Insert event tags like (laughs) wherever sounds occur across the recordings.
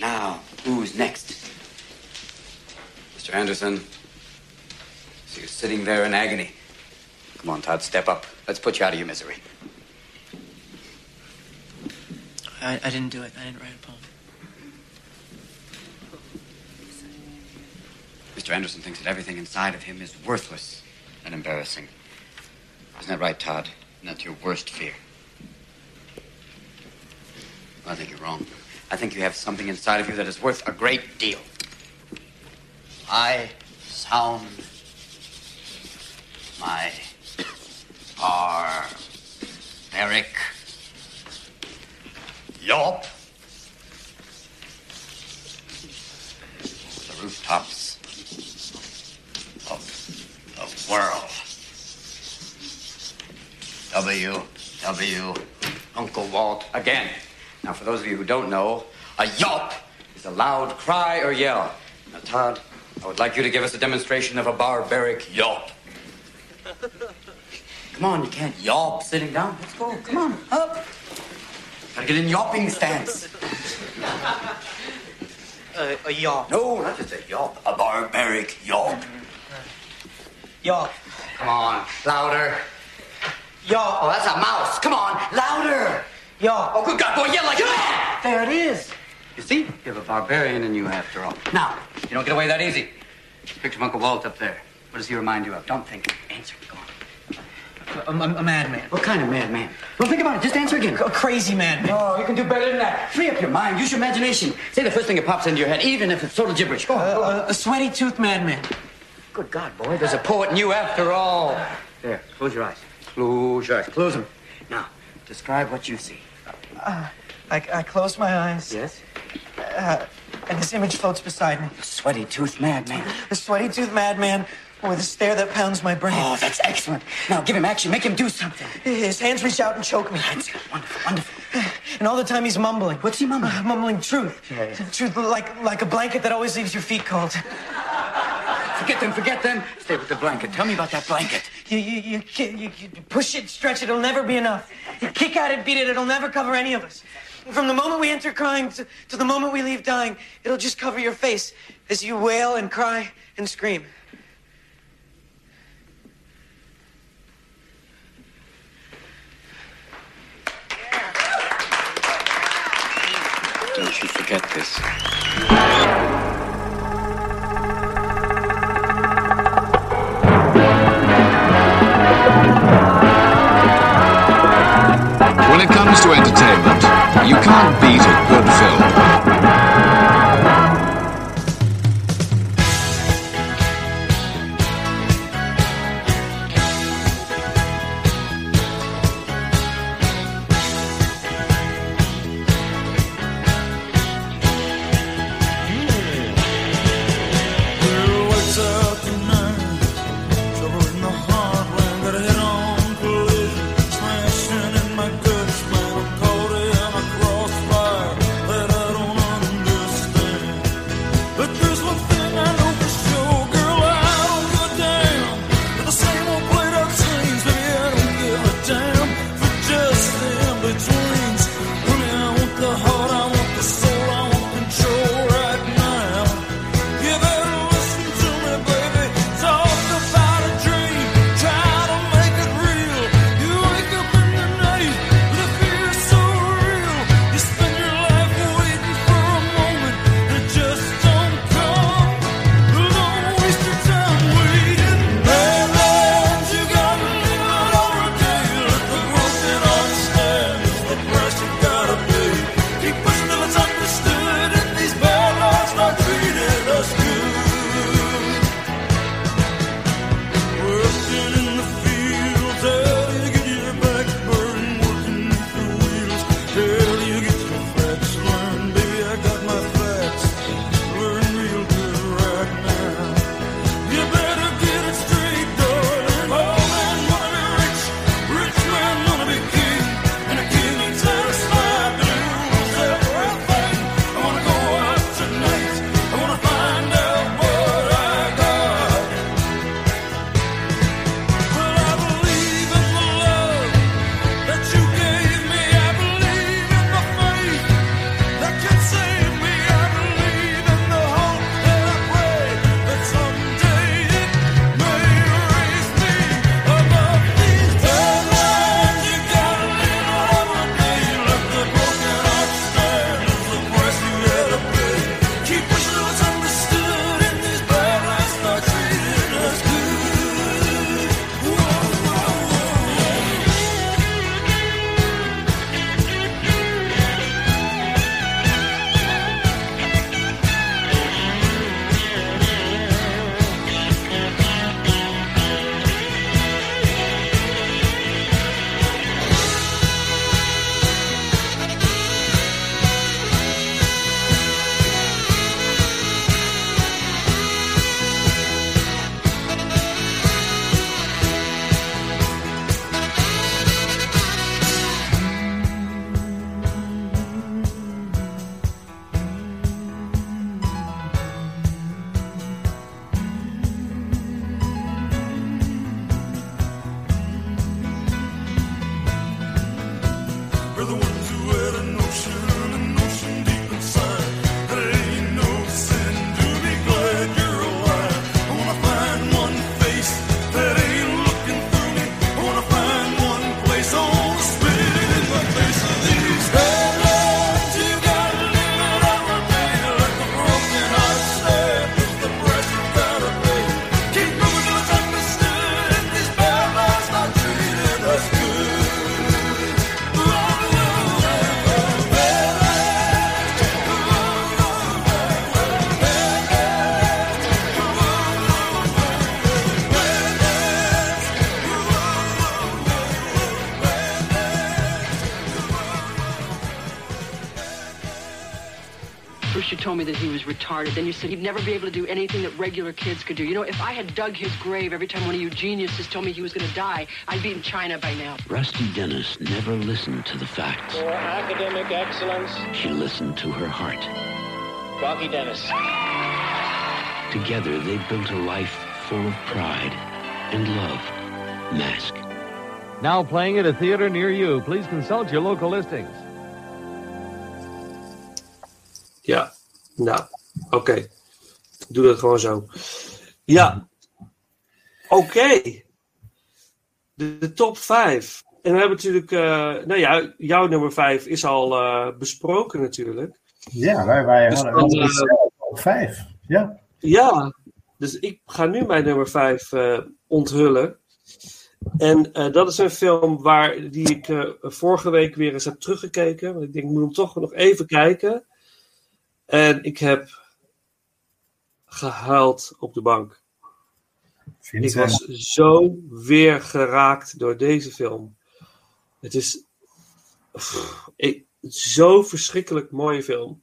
Now, who's next? Mr. Anderson. So you're sitting there in agony. Come on, Todd, step up. Let's put you out of your misery. I, I didn't do it. I didn't write a poem. Mr. Anderson thinks that everything inside of him is worthless and embarrassing. Isn't that right, Todd? Isn't that your worst fear? I think you're wrong. I think you have something inside of you that is worth a great deal. I sound my barbaric yelp. The rooftops of the world. W. W. Uncle Walt again. Now, for those of you who don't know, a yelp is a loud cry or yell. Now, Todd, I would like you to give us a demonstration of a barbaric yelp. Come on, you can't yelp sitting down. Let's go. Come on, up. Gotta get in yelping stance. Uh, a yelp. No, not just a yelp. A barbaric yelp. Yelp. Come on, louder. Yelp. Oh, that's a mouse. Come on, louder. Yelp. Oh, good God, boy, yell like that. There it is. You see, you have a barbarian in you after all. Now, you don't get away that easy. Picture of Uncle Walt up there. What does he remind you of? Don't think. Answer. Go on. A, a, a madman. What kind of madman? Well, think about it. Just answer again. A crazy madman. Oh, you can do better than that. Free up your mind. Use your imagination. Say the first thing that pops into your head, even if it's total gibberish. Go on. go on. A, a sweaty tooth madman. Good God, boy, there's a poet in you after all. There, close your eyes. Close your eyes. Close them. Now, describe what you see. I, I close my eyes, Yes? uh, and this image floats beside me. The sweaty tooth madman. The sweaty tooth madman with a stare that pounds my brain. Oh, that's excellent. Now, give him action. Make him do something. His hands reach out and choke me. That's. Wonderful, wonderful. And all the time he's mumbling. What's he mumbling? Uh, mumbling truth. Yeah, yeah. Truth like like a blanket that always leaves your feet cold. Forget them, forget them. Stay with the blanket. Tell me about that blanket. You, you, you, you, you push it, stretch it, it'll never be enough. You kick at it, beat it, it'll never cover any of us. From the moment we enter crying to, to the moment we leave dying, it'll just cover your face as you wail and cry and scream. Don't you forget this. When it comes to entertainment, you can't beat a good film. Me that he was retarded. Then you said he'd never be able to do anything that regular kids could do. You know, if I had dug his grave every time one of you geniuses told me he was going to die, I'd be in China by now. Rusty Dennis never listened to the facts. For academic excellence, She listened to her heart. Rocky Dennis. Together, they built a life full of pride and love. Mask. Now playing at a theater near you. Please consult your local listings. Ja, nou, oké. Doe dat gewoon zo. Ja, oké. De, de top 5. En we hebben natuurlijk, eh, nou ja, jouw nummer 5 is al eh, besproken natuurlijk. Ja, wij, wij Dus hadden dan, hadden eh, zelf op vijf. Ja. Ja, dus ik ga nu mijn nummer 5 onthullen. En eh, dat is een film waar, die ik eh, vorige week weer eens heb teruggekeken. Want ik denk, ik moet hem toch nog even kijken. En ik heb gehuild op de bank. Ik was zo weer geraakt door deze film. Het is zo'n verschrikkelijk mooie film.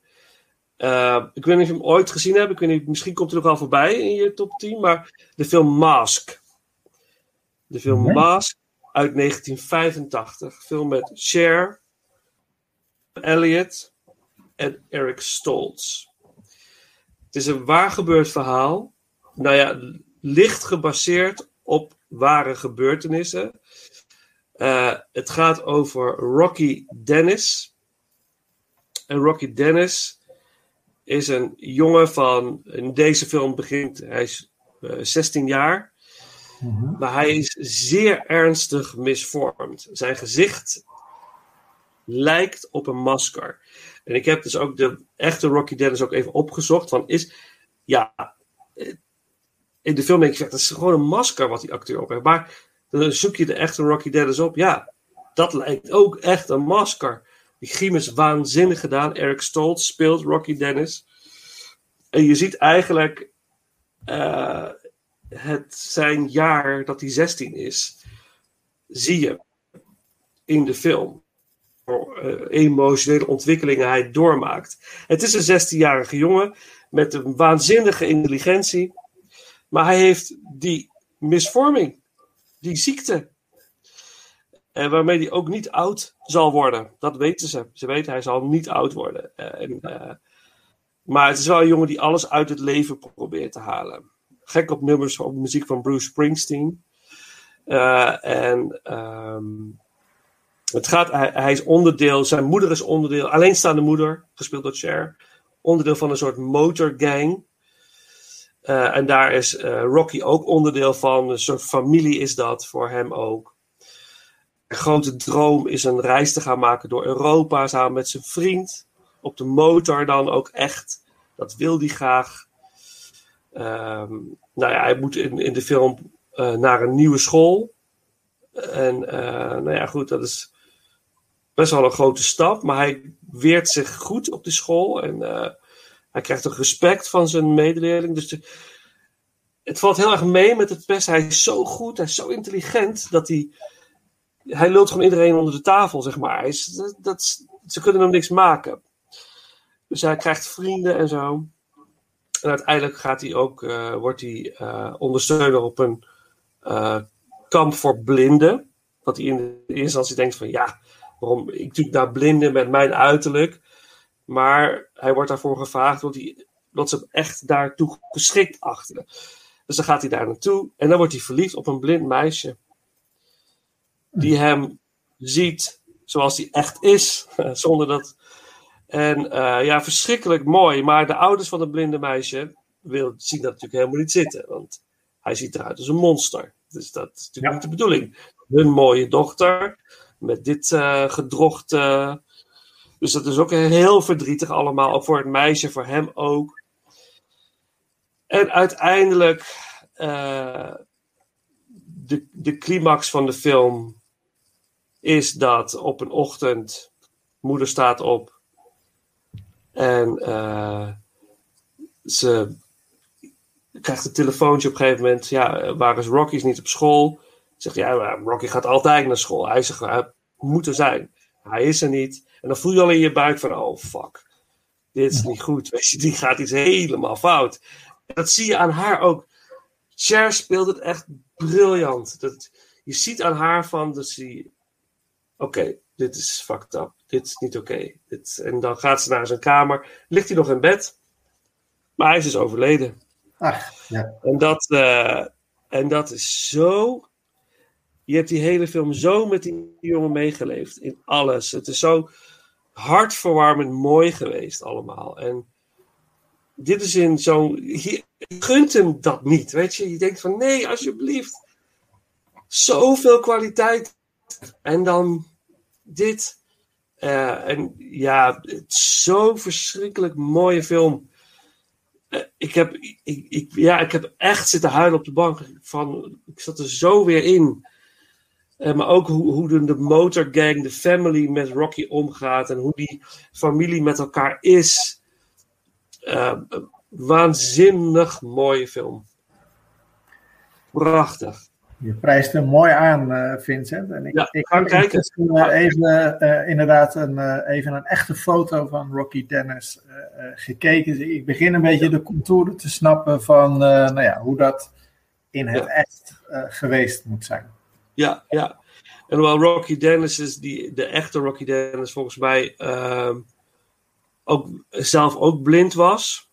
Uh, ik weet niet of je hem ooit gezien hebt. Ik weet niet, misschien komt hij nog wel voorbij in je top 10. Maar de film Mask. De film Nee. Mask uit 1985. Film met Cher, Elliot en Eric Stoltz. Het is een waar gebeurd verhaal. Nou ja, licht gebaseerd op ware gebeurtenissen. Uh, het gaat over Rocky Dennis. En Rocky Dennis is een jongen van. In deze film begint. Hij is uh, 16 jaar. Mhm. Maar hij is zeer ernstig misvormd. Zijn gezicht lijkt op een masker. En ik heb dus ook de echte Rocky Dennis ook even opgezocht. Van is. Ja. In de film denk ik, dat is gewoon een masker wat die acteur op heeft. Maar dan zoek je de echte Rocky Dennis op. Ja, dat lijkt ook echt een masker. Die griem is waanzinnig gedaan. Eric Stoltz speelt Rocky Dennis. En je ziet eigenlijk uh, het zijn jaar dat hij 16 is, zie je in de film. Uh, emotionele ontwikkelingen hij doormaakt. Het is een 16-jarige jongen met een waanzinnige intelligentie. Maar hij heeft die misvorming, die ziekte. En waarmee hij ook niet oud zal worden. Dat weten ze. Ze weten hij zal niet oud worden. En, uh, maar het is wel een jongen die alles uit het leven probeert te halen. Gek op nummers op muziek van Bruce Springsteen. Uh, en um, het gaat, hij, is onderdeel, zijn moeder is onderdeel, alleenstaande moeder, gespeeld door Cher. Onderdeel van een soort motorgang. Uh, en daar is uh, Rocky ook onderdeel van. Een soort familie is dat voor hem ook. Een grote droom is een reis te gaan maken door Europa samen met zijn vriend. Op de motor dan ook echt. Dat wil hij graag. Um, nou ja, hij moet in, in de film uh, naar een nieuwe school. En nou ja, goed, dat is best wel een grote stap. Maar hij weert zich goed op de school. En hij krijgt ook respect van zijn medeleerling. Dus het valt heel erg mee met het best. Hij is zo goed, hij is zo intelligent dat hij. Hij lult gewoon iedereen onder de tafel, zeg maar. Hij is, dat, ze kunnen hem niks maken. Dus hij krijgt vrienden en zo. En uiteindelijk gaat hij ook, uh, wordt hij uh, ondersteuner op een kamp voor blinden. Dat hij in de eerste instantie denkt van ja, waarom ik doe naar blinden met mijn uiterlijk. Maar hij wordt daarvoor gevraagd omdat, hij, omdat ze hem echt daartoe geschikt achten. Dus dan gaat hij daar naartoe en dan wordt hij verliefd op een blind meisje. Die hem ziet zoals hij echt is. (laughs) Zonder dat. En uh, ja, verschrikkelijk mooi. Maar de ouders van het blinde meisje wil, zien dat natuurlijk helemaal niet zitten. Want hij ziet eruit als een monster. Dus dat is natuurlijk ja. niet de bedoeling. Hun mooie dochter met dit uh, gedrocht. Uh, dus dat is ook heel verdrietig allemaal. Ook voor het meisje, voor hem ook. En uiteindelijk, uh, de, de climax van de film is dat op een ochtend, moeder staat op en ze krijgt een telefoontje op een gegeven moment. Ja, waar is Rocky? Is niet op school. Zegt ja, Rocky gaat altijd naar school. Hij zegt, hij moet er zijn. Hij is er niet. En dan voel je al in je buik van, oh fuck. dit is niet goed. (laughs) Weet je, die gaat iets helemaal fout. Dat zie je aan haar ook. Cher speelt het echt briljant. Dat, je ziet aan haar van dat ze. Oké, dit is fucked up. Dit is niet oké. Dit- En dan gaat ze naar zijn kamer. Ligt hij nog in bed. Maar hij is dus overleden. Ach, ja. En dat, eh, en dat is zo. Je hebt die hele film zo met die jongen meegeleefd. In alles. Het is zo hartverwarmend mooi geweest, allemaal. En dit is in zo'n. Je gunt hem dat niet. Weet je, je denkt van nee, alsjeblieft. Zoveel kwaliteit. En dan dit. Eh, en ja, zo'n verschrikkelijk mooie film. Eh, ik, heb, ik, ik, ja, ik heb echt zitten huilen op de bank. Van, ik zat er zo weer in. Eh, maar ook hoe, hoe de, de motorgang, de family met Rocky omgaat. En hoe die familie met elkaar is. Eh, waanzinnig mooie film. Prachtig. Je prijst hem mooi aan, eh, Vincent. En ik, Ja, ik ga ik kijken. even, inderdaad een, even een echte foto van Rocky Dennis gekeken. Dus ik begin een beetje de contouren te snappen van nou ja, hoe dat in het Ja. echt geweest moet zijn. Ja, ja. En hoewel Rocky Dennis is, die, de echte Rocky Dennis volgens mij ehm, ook, zelf ook blind was.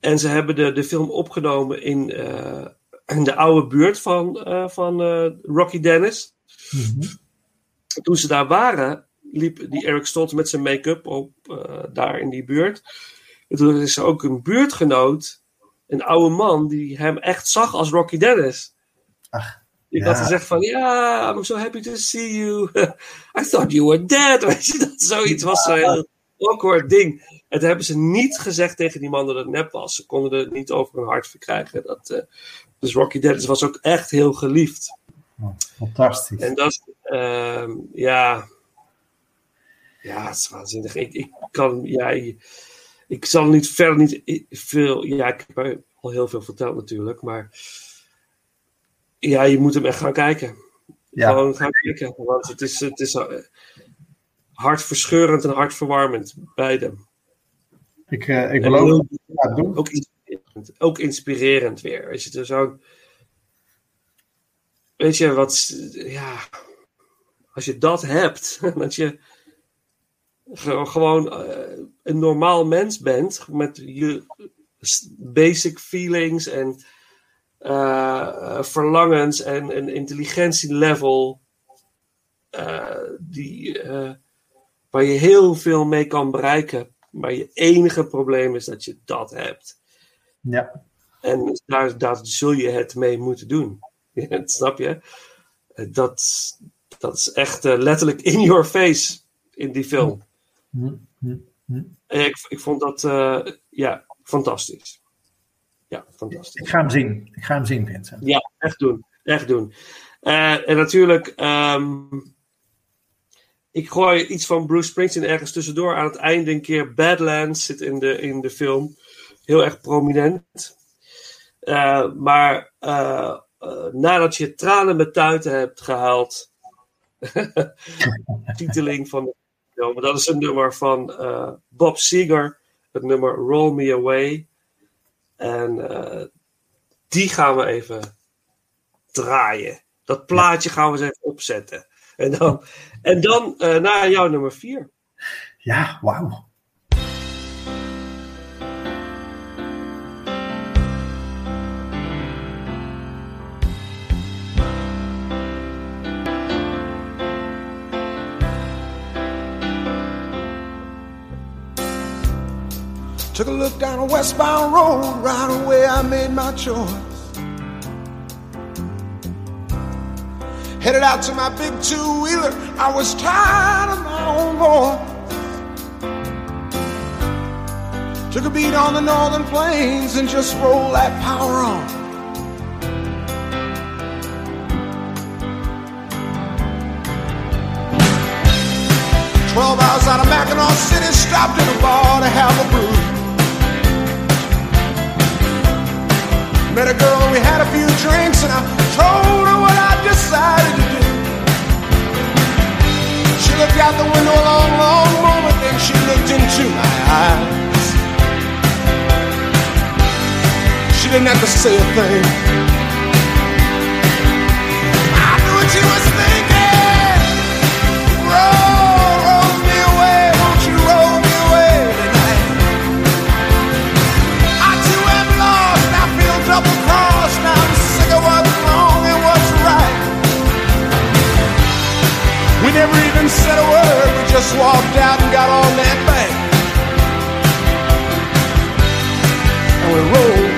En ze hebben de, de film opgenomen in, eh, in de oude buurt van, eh, van eh, Rocky Dennis. Toen ze daar waren, liep die Eric Stoltz met zijn make-up op daar in die buurt. En toen is er ook een buurtgenoot, een oude man, die hem echt zag als Rocky Dennis. Die Ja. had gezegd van, ja, I'm so happy to see you. (laughs) I thought you were dead. (laughs) Weet je, dat zoiets was zo'n heel awkward ding. En toen hebben ze niet gezegd tegen die man dat het nep was. Ze konden het niet over hun hart verkrijgen. Dat, eh, dus Rocky Dennis was ook echt heel geliefd. Fantastisch. En dat, ehm, ja, ja, het is waanzinnig. Ik, ik kan, ja, ik, ik zal niet verder niet veel, ja, ik heb al heel veel verteld natuurlijk, maar ja, je moet hem echt gaan kijken. Ja. Gewoon gaan kijken, want het is, het is eh, hartverscheurend en hartverwarmend, beide. Ik, eh, ik beloof doen. ook inspirerend, ook inspirerend weer. Als je er zo. Weet je wat, ja. Als je dat hebt, (laughs) dat je ge- gewoon eh, een normaal mens bent met je basic feelings en eh, verlangens en een intelligentielevel eh, die, eh, waar je heel veel mee kan bereiken. Maar je enige probleem is dat je dat hebt. Ja. En daar, daar zul je het mee moeten doen. (laughs) Snap je? Dat, dat is echt letterlijk in your face in die film. Hm, hm, hm. En ik, ik vond dat ja, fantastisch. Ja, fantastisch. Ik ga hem zien. Ik ga hem zien, Vincent. Ja, echt doen. Echt doen. Eh, en natuurlijk, ehm, ik gooi iets van Bruce Springsteen ergens tussendoor. Aan het einde een keer Badlands zit in de, in de film. Heel erg prominent. Eh, maar eh, nadat je tranen met tuiten hebt gehaald. (laughs) titeling van de film. Dat is een nummer van Bob Seger. Het nummer Roll Me Away. En eh, die gaan we even draaien. Dat plaatje gaan we eens even opzetten. En dan, en dan eh, naar jouw nummer vier. Ja, wauw. Took a look down a westbound road, right away I made my choice. Headed out to my big two wheeler, I was tired of my own voice. Took a beat on the northern plains and just rolled that power on. Twelve hours out of Mackinac City, stopped in a bar to have a brew. Met a girl and we had a few drinks and I told her what I decided to do. She looked out the window a long, long moment, then she looked into my eyes. She didn't have to say a thing. Even said a word, we just walked out and got on that bank. And we rolled.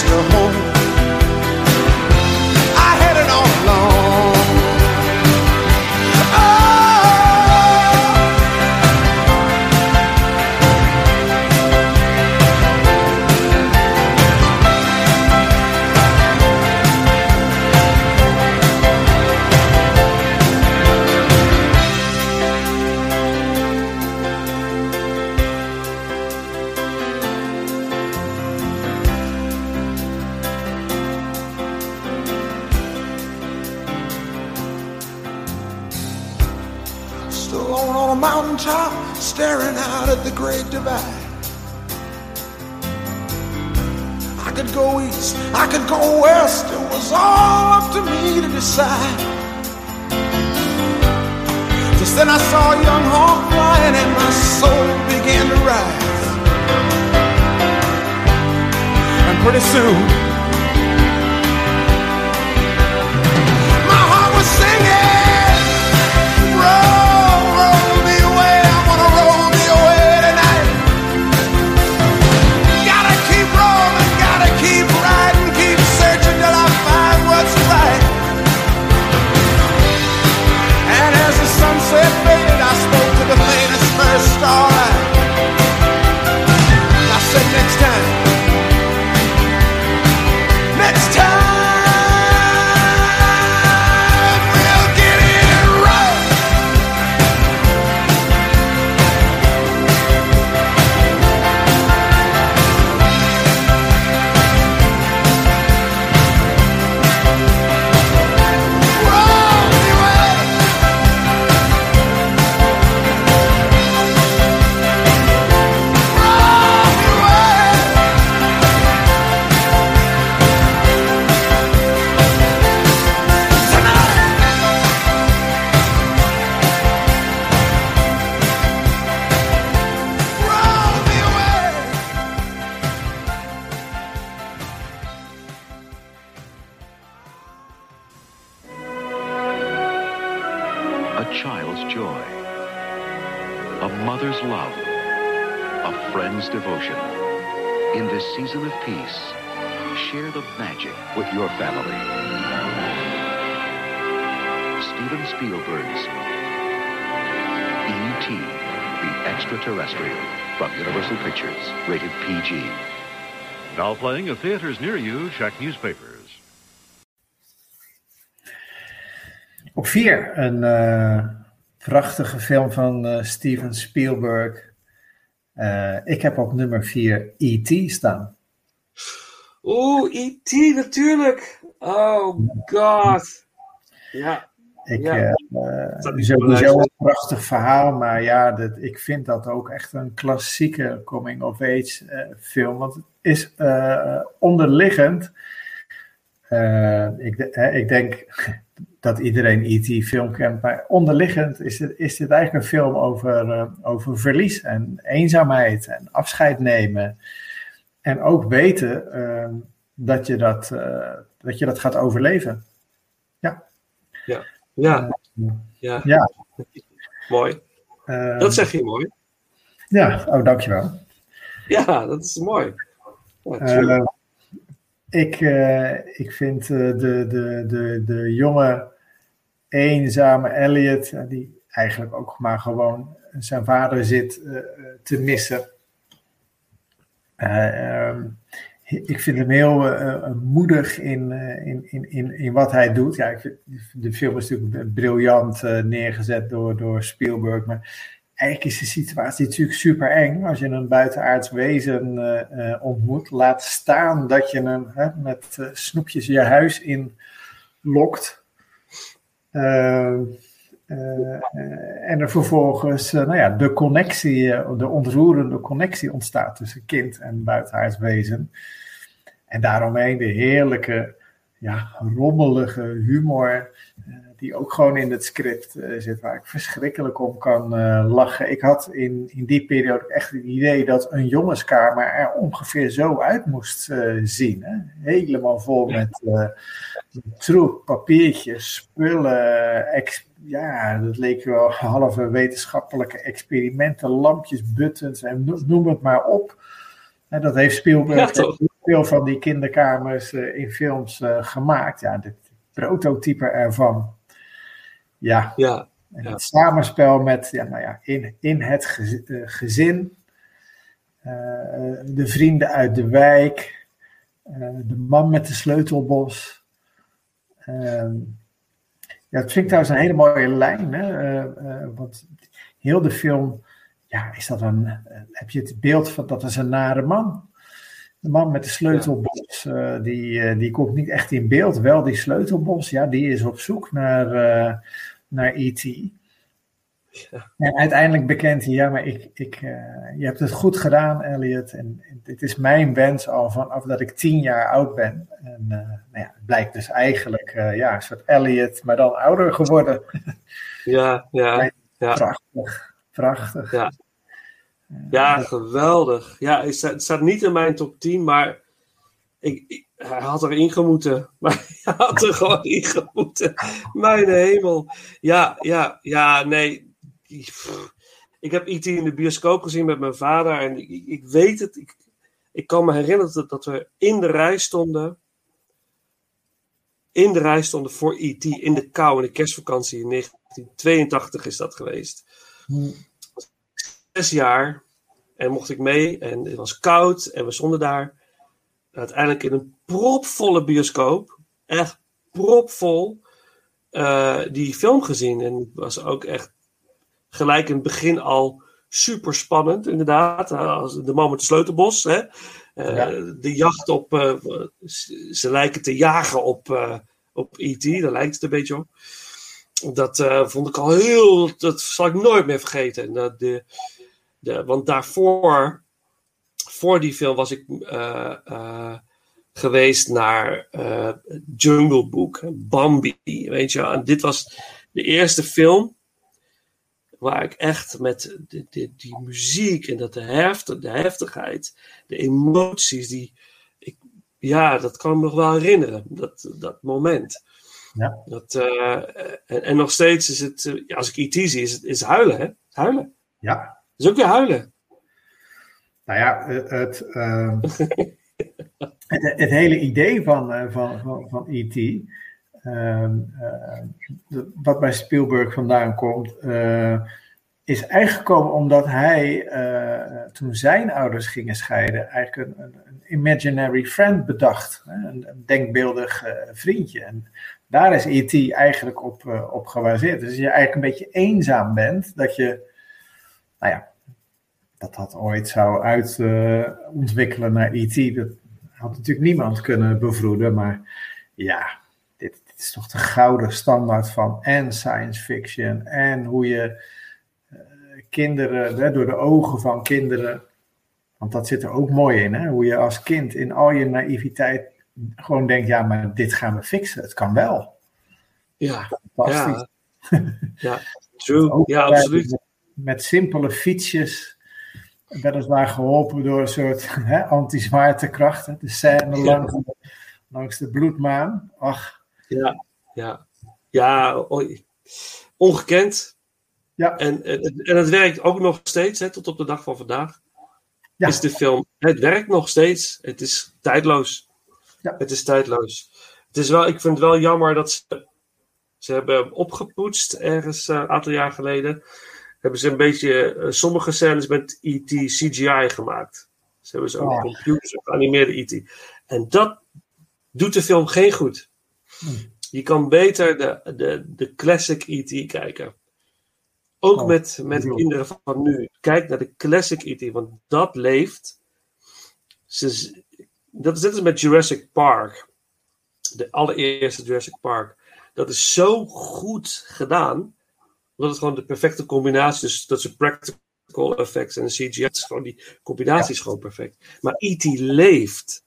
snow. To decide. Just then I saw a young hawk flying and my soul began to rise. And pretty soon, At theaters near you, check newspapers. Op vier, een eh, prachtige film van eh, Steven Spielberg. Eh, ik heb op nummer vier E.T. staan. Oeh, E.T. natuurlijk. Oh god. Ja. Ik, Ja. eh, Dat eh, is sowieso wel een prachtig verhaal, maar ja, dat, ik vind dat ook echt een klassieke coming-of-age eh, film. Want het is eh, onderliggend. eh, ik, ik denk (laughs) dat iedereen E.T. film kent, maar onderliggend is, het, is dit eigenlijk een film over, eh, over verlies en eenzaamheid en afscheid nemen. En ook weten eh, dat, je dat, eh, dat je dat gaat overleven. Ja. Ja. Ja. Ja. Ja. Mooi. Eh, Dat zeg je mooi. Ja, oh, dankjewel. Ja, dat is mooi. Ja, Eh, tuurlijk. ik, eh, ik vind eh, de, de, de, de jonge, eenzame Elliot, eh, die eigenlijk ook maar gewoon zijn vader zit te missen. Eh, ehm, ik vind hem heel eh, eh, moedig in, eh, in, in, in, in wat hij doet. Ja, ik de film is natuurlijk briljant neergezet door, door Spielberg. Maar eigenlijk is de situatie natuurlijk super eng als je een buitenaards wezen ontmoet. Laat staan dat je hem met snoepjes je huis in lokt. Eh, eh, en er vervolgens eh, nou ja, de connectie, de ontroerende connectie ontstaat tussen kind en buitenaards wezen. En daaromheen de heerlijke, ja, rommelige humor die ook gewoon in het script zit, waar ik verschrikkelijk om kan lachen. Ik had in, in die periode echt het idee dat een jongenskamer er ongeveer zo uit moest zien. Hè? Helemaal vol met troep, papiertjes, spullen. ex- ja, dat leek wel halve wetenschappelijke experimenten, lampjes, buttons en no- noem het maar op. En dat heeft Spielberg Ja, veel van die kinderkamers eh, in films eh, gemaakt. Ja, het prototype ervan. Ja, ja, en ja. het samenspel met, ja, nou ja, in, in het gez- eh, gezin, de vrienden uit de wijk, de man met de sleutelbos. Ehm, ja, dat vind ik trouwens een hele mooie lijn, hè? eh, eh, want heel de film, ja, is dat een, eh, heb je het beeld van dat is een nare man. De man met de sleutelbos, die, die komt niet echt in beeld. Wel die sleutelbos, ja, die is op zoek naar, naar E.T. En uiteindelijk bekent hij, ja, maar ik, ik, eh, je hebt het goed gedaan, Elliot. En dit is mijn wens al vanaf dat ik tien jaar oud ben. En eh, nou ja, het blijkt dus eigenlijk eh, ja, een soort Elliot, maar dan ouder geworden. (laughs) Ja, ja, ja. Prachtig, prachtig. Ja. Ja, geweldig. Ja, het staat, het staat niet in mijn top 10, maar ik, ik- hij had erin gemoeten. Maar (laughs) hij had er gewoon in gemoeten. Mijn hemel. Ja, ja, ja, nee. Ik heb IT in de bioscoop gezien met mijn vader en ik, ik- weet het. Ik, kan me herinneren dat, we in de rij stonden. In de rij stonden voor IT in de kou in de kerstvakantie in 1982 is dat geweest zes jaar. En mocht ik mee. En het was koud. En we stonden daar. Uiteindelijk in een propvolle bioscoop. Echt propvol. eh, die film gezien. En was ook echt gelijk in het begin al super spannend. Inderdaad. Eh, als de man met de sleutelbos. Hè? Eh, Ja. De jacht op. eh, ze lijken te jagen op, eh, op E.T. Daar lijkt het een beetje op. Dat vond ik al heel. Dat zal ik nooit meer vergeten. De, de, want daarvoor, voor die film, was ik geweest naar Jungle Book, Bambi. Weet je, wel. en dit was de eerste film waar ik echt met de, de, die muziek en dat de, heftig, de heftigheid, de emoties, die, ik, ja, dat kan me nog wel herinneren, dat, dat moment. Ja. Dat, eh, en, en nog steeds is het, eh, als ik E.T. zie, is het is huilen, hè? Huilen. Ja, is ook weer huilen. Nou ja, het, het, ehm, (laughs) het, het hele idee van, eh, van, van, van E.T., de- wat bij Spielberg vandaan komt, eh, is eigenlijk gekomen omdat hij, eh, toen zijn ouders gingen scheiden, eigenlijk een, een, imaginary friend bedacht. Een, een denkbeeldig eh, vriendje. En daar is E.T. eigenlijk op, eh, op gebaseerd. Dus als je eigenlijk een beetje eenzaam bent, dat je, nou ja, dat dat ooit zou uitontwikkelen naar E.T., dat had natuurlijk niemand kunnen bevroeden. Maar ja, is toch de gouden standaard van en science fiction en hoe je eh, kinderen, hè, door de ogen van kinderen, want dat zit er ook mooi in, hè, hoe je als kind in al je naïviteit gewoon denkt, ja, maar dit gaan we fixen, het kan wel. Ja, Fantastisch. ja, ja, (laughs) true. Ja, absoluut. Met, met simpele fietsjes, weliswaar geholpen door een soort hè, anti-zwaartekracht. hè, De scène langs, langs de bloedmaan. Ach, Ja, ja, ja, ongekend. Ja. En, en, en het werkt ook nog steeds, hè, tot op de dag van vandaag. is de film. Het werkt nog steeds. Het is tijdloos. Ja. Het is tijdloos. Het is wel, ik vind het wel jammer dat ze. Ze hebben opgepoetst ergens eh, een aantal jaar geleden. Hebben ze een beetje. eh, sommige scènes met E.T. CGI gemaakt. Ze hebben zo'n Oh. computer geanimeerde E.T. En dat doet de film geen goed. Je kan beter de, de, de classic E.T. kijken. Ook Oh, met, met kinderen van nu. Kijk naar de classic E.T., want dat leeft. Ze, dat is net als met Jurassic Park. De allereerste Jurassic Park. Dat is zo goed gedaan. Dat het gewoon de perfecte combinatie is. Dat ze practical effects en CGI. Gewoon die combinatie is gewoon perfect. Maar E.T. leeft.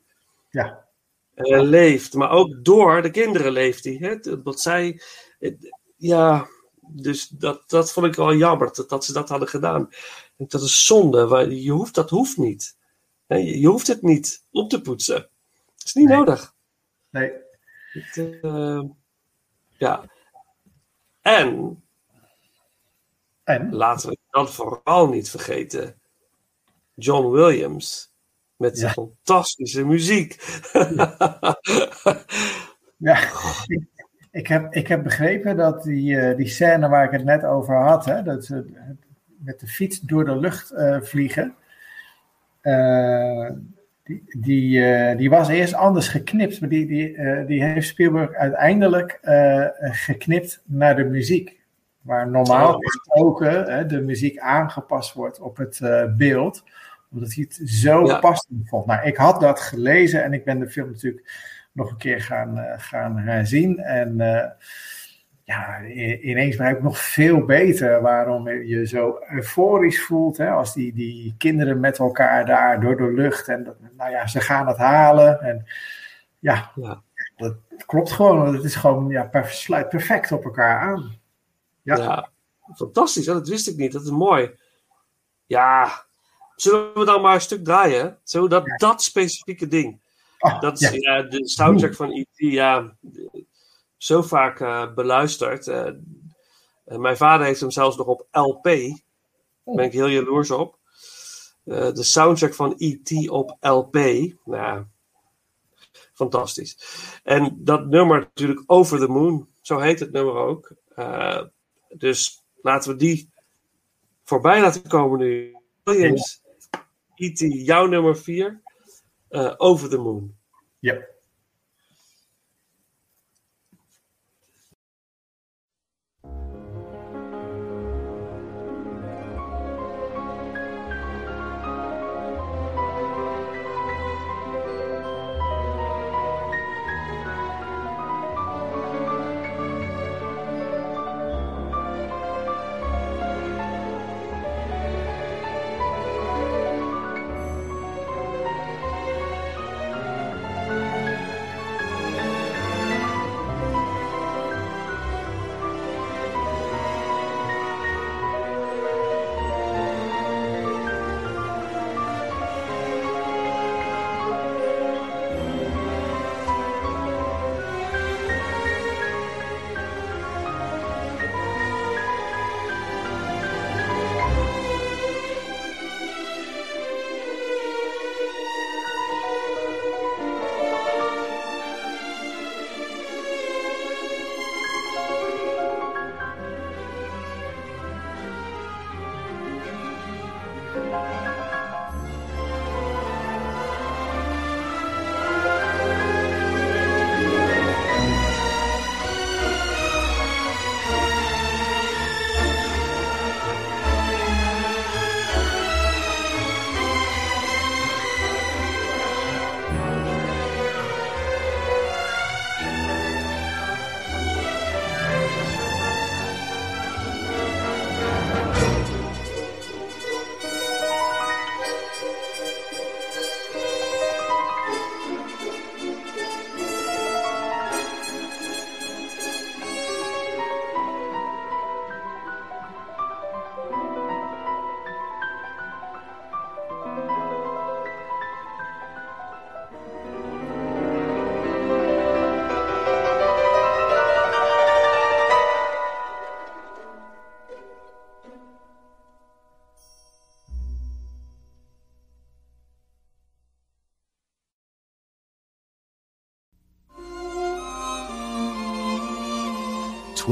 Ja. Hij leeft. Maar ook door de kinderen leeft hij. Hè? Dat zij. het- Ja. Dus dat, dat vond ik wel jammer dat, dat ze dat hadden gedaan. Dat is zonde. waar- Je hoeft, dat hoeft niet. Hè, Je, je hoeft het niet op te poetsen. Dat is niet Nee. nodig. Nee. Het, eh, ja. En En? laten we dan vooral niet vergeten. John Williams. Met zijn Ja. fantastische muziek. (laughs) Ja, ik, ik, heb, ik heb begrepen dat die, eh, die scène waar ik het net over had, hè, dat ze met de fiets door de lucht eh, vliegen, eh, die, die, die was eerst anders geknipt, maar die, die, die heeft Spielberg uiteindelijk geknipt naar de muziek. Waar normaal Oh. gesproken de muziek aangepast wordt op het beeld, omdat hij het zo Ja. passend vond. Nou, ik had dat gelezen en ik ben de film natuurlijk nog een keer gaan, eh, gaan herzien. En eh, ja, ineens begrijp ik nog veel beter waarom je zo euforisch voelt. Hè, als die, die kinderen met elkaar daar door de lucht. En dat, nou ja, ze gaan het halen. En ja, Ja. dat klopt gewoon. Het is gewoon, ja, sluit perfect op elkaar aan. Ja. Ja, fantastisch. Dat wist ik niet. Dat is mooi. Ja, zullen we dan maar een stuk draaien? Zo dat, dat specifieke ding. Ah, Dat is ja. ja, de soundtrack van E.T. Ja, zo vaak eh, beluisterd. Eh, mijn vader heeft hem zelfs nog op LP. Daar ben ik heel jaloers op. Eh, de soundtrack van E.T. op LP. Nou, fantastisch. En dat nummer natuurlijk Over the Moon. Zo heet het nummer ook. Dus laten we die voorbij laten komen nu. Williams, E.T. jouw nummer 4. Over the Moon. Ja.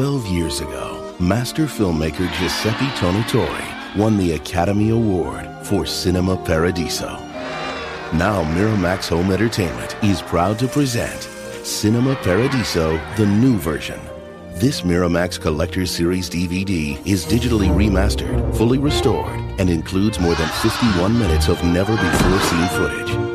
12 years ago, master filmmaker Giuseppe Tonatore won the Academy Award for Cinema Paradiso. Now Miramax Home Entertainment is proud to present Cinema Paradiso, the new version. This Miramax Collector's Series DVD is digitally remastered, fully restored, and includes more than 51 minutes of never before seen footage.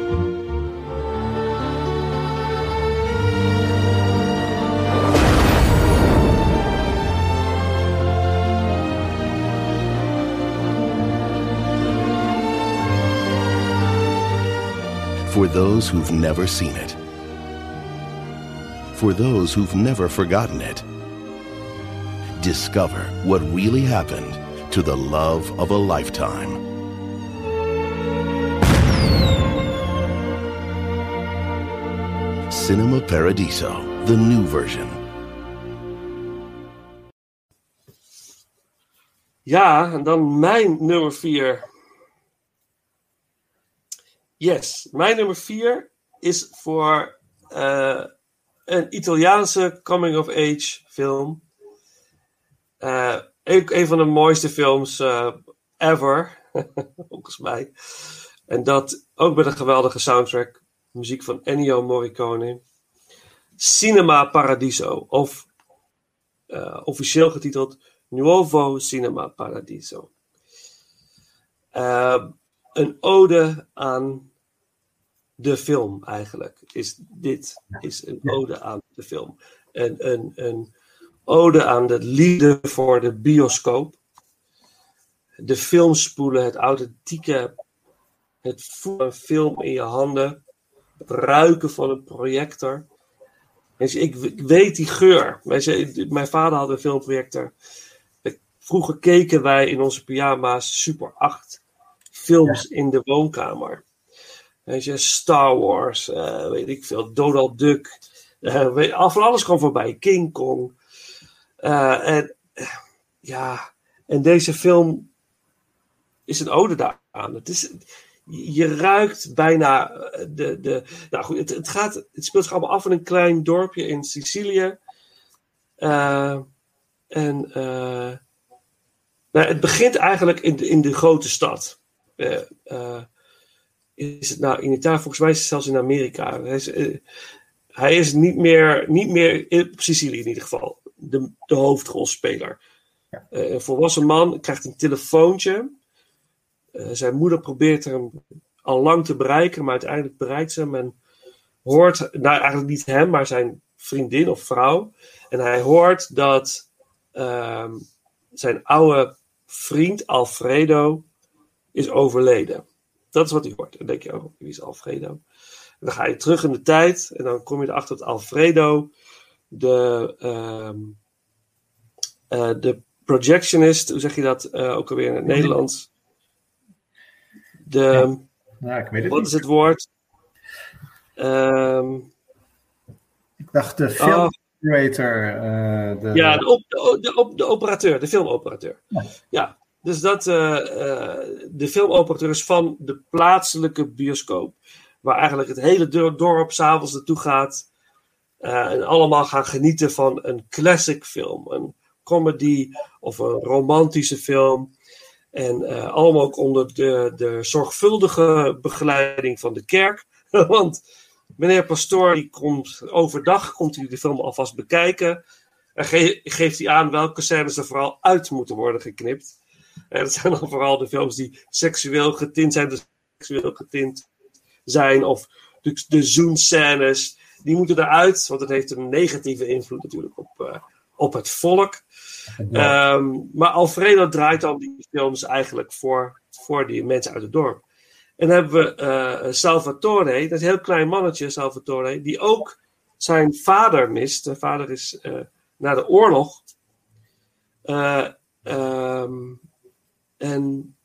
For those who've never seen it. For those who've never forgotten it. Discover what really happened to the love of a lifetime. Cinema Paradiso, the new version. Ja, en dan mijn nummer 4. Yes, mijn nummer 4 is voor eh, een Italiaanse coming-of-age film. Eh, een, van de mooiste films eh, ever, (laughs) volgens mij. En dat ook met een geweldige soundtrack. Muziek van Ennio Morricone. Cinema Paradiso. Of officieel getiteld Nuovo Cinema Paradiso. Een ode aan de film eigenlijk. Is dit is een ode aan de film. En een, een ode aan de liefde voor de bioscoop. De filmspoelen, het authentieke, het voelen van film in je handen. Het ruiken van een projector. Ik, ik weet die geur. Mensen, mijn vader had een filmprojector. Vroeger keken wij in onze pyjama's Super 8 films in de woonkamer. Weet je, Star Wars, eh, weet ik veel, Donald Duck. eh, weet, al van alles kwam voorbij. King Kong. Eh, en eh, ja, en deze film is een ode daaraan. Het is, je ruikt bijna eh, de. de nou goed, het, het, gaat, het speelt zich allemaal af in een klein dorpje in Sicilië. Eh, en eh, nou, het begint eigenlijk in de, in de grote stad. Eh, eh, is het nou in Italië, volgens mij is het zelfs in Amerika. Hij is, eh, hij is niet meer, niet meer in, op Sicilië in ieder geval, de, de hoofdrolspeler. Eh, een volwassen man krijgt een telefoontje. Zijn moeder probeert hem al lang te bereiken, maar uiteindelijk bereikt ze hem en hoort, nou eigenlijk niet hem, maar zijn vriendin of vrouw. En hij hoort dat ehm, zijn oude vriend Alfredo is overleden. Dat is wat hij hoort. Dan denk je, oh, wie is Alfredo? En dan ga je terug in de tijd en dan kom je erachter dat Alfredo de, ehm, eh, de projectionist, hoe zeg je dat eh, ook alweer in het Nederlands? De, Ja, ik weet het wat niet. is het woord? Ehm, Ik dacht de film operator. eh, de, Ja, de, op, de, op- de operateur, de filmoperateur. Ja, dus dat eh, eh, de filmoperateur is van de plaatselijke bioscoop. Waar eigenlijk het hele dor- dorp s'avonds naartoe gaat. eh, en allemaal gaan genieten van een classic film. Een comedy of een romantische film. En allemaal ook onder de, de zorgvuldige begeleiding van de kerk. (laughs) Want meneer Pastoor die komt overdag komt hij de film alvast bekijken. En ge- geeft hij aan welke scènes er vooral uit moeten worden geknipt. En dat zijn dan vooral de films die seksueel getint zijn, dus seksueel getint zijn. Of de, de zoenscènes, die moeten eruit. Want het heeft een negatieve invloed natuurlijk op, eh, op het volk. Ehm, maar Alfredo draait dan die films eigenlijk voor, voor die mensen uit het dorp. En dan hebben we eh, Salvatore, dat is een heel klein mannetje, Salvatore, die ook zijn vader mist. Zijn vader is eh, na de oorlog. Ehm, en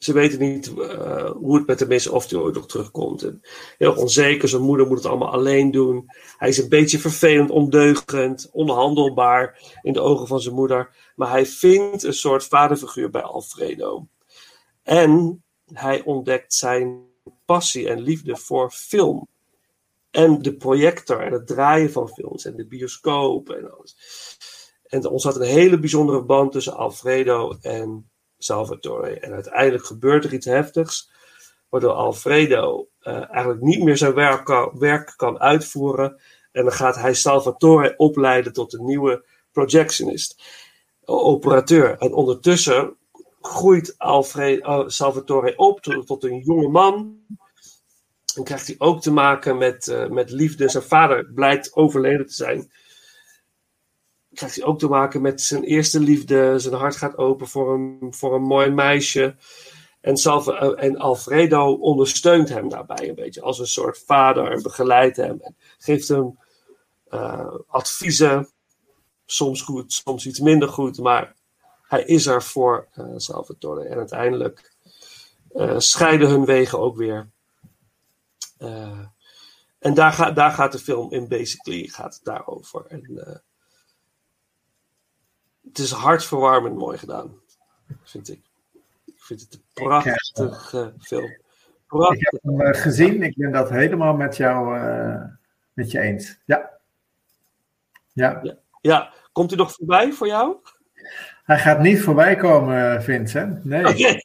ze weten niet eh, hoe het met hem is, of hij ooit nog terugkomt. En heel onzeker, zijn moeder moet het allemaal alleen doen. Hij is een beetje vervelend, ondeugend, onhandelbaar in de ogen van zijn moeder. Maar hij vindt een soort vaderfiguur bij Alfredo. En hij ontdekt zijn passie en liefde voor film. En de projector en het draaien van films en de bioscoop en alles. En er ontstaat een hele bijzondere band tussen Alfredo en Salvatore. En uiteindelijk gebeurt er iets heftigs, waardoor Alfredo eh, eigenlijk niet meer zijn werk kan, uitvoeren. En dan gaat hij Salvatore opleiden tot een nieuwe projectionist, operateur. En ondertussen groeit uh, Salvatore op tot, een jonge man. En krijgt hij ook te maken met, uh, met liefde. Zijn vader blijkt overleden te zijn. Krijgt hij ook te maken met zijn eerste liefde. Zijn hart gaat open voor een, voor een mooi meisje. En, uh, en Alfredo ondersteunt hem daarbij een beetje als een soort vader en begeleidt hem. En geeft hem uh, adviezen. Soms goed, soms iets minder goed, maar hij is er voor uh, Salvatore. En uiteindelijk scheiden hun wegen ook weer. En daar, ga, daar gaat de film in basically gaat daarover. En, het is hartverwarmend mooi gedaan, vind ik. Ik vind het een prachtige film. Prachtig. Ik heb hem gezien, ik ben dat helemaal met jou met je eens. Ja. Ja. ja. ja. Komt u nog voorbij voor jou? Hij gaat niet voorbij komen, Vincent. Nee. Oké,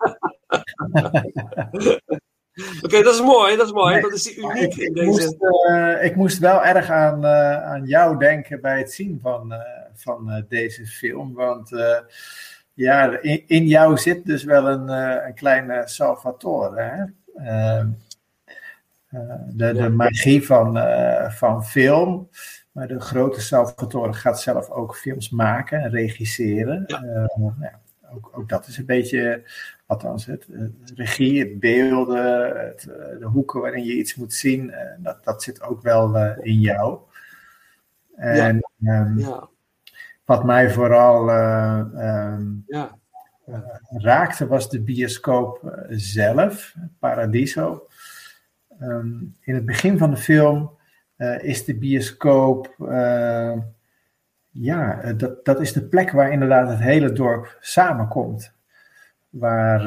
(laughs) okay, dat is mooi. Dat is mooi. Nee, dat is uniek ik, in deze... Moest, uh, ik moest wel erg aan, uh, aan jou denken bij het zien van, uh, van deze film. Want ja, in, in, jou zit dus wel een, een kleine Salvatore. Hè? Ehm, de, de magie van, van film. Maar de grote Salvatore gaat zelf ook films maken en regisseren. Ja. Uh, ja, ook, ook, dat is een beetje, althans, het, het regie, het beelden, het, de hoeken waarin je iets moet zien, uh, dat, dat zit ook wel uh, in jou. En ja. Um, ja. Wat mij vooral um, raakte was de bioscoop zelf, Paradiso. Um, in het begin van de film uh, is de bioscoop. Ja, dat, dat is de plek waar inderdaad het hele dorp samenkomt. Waar,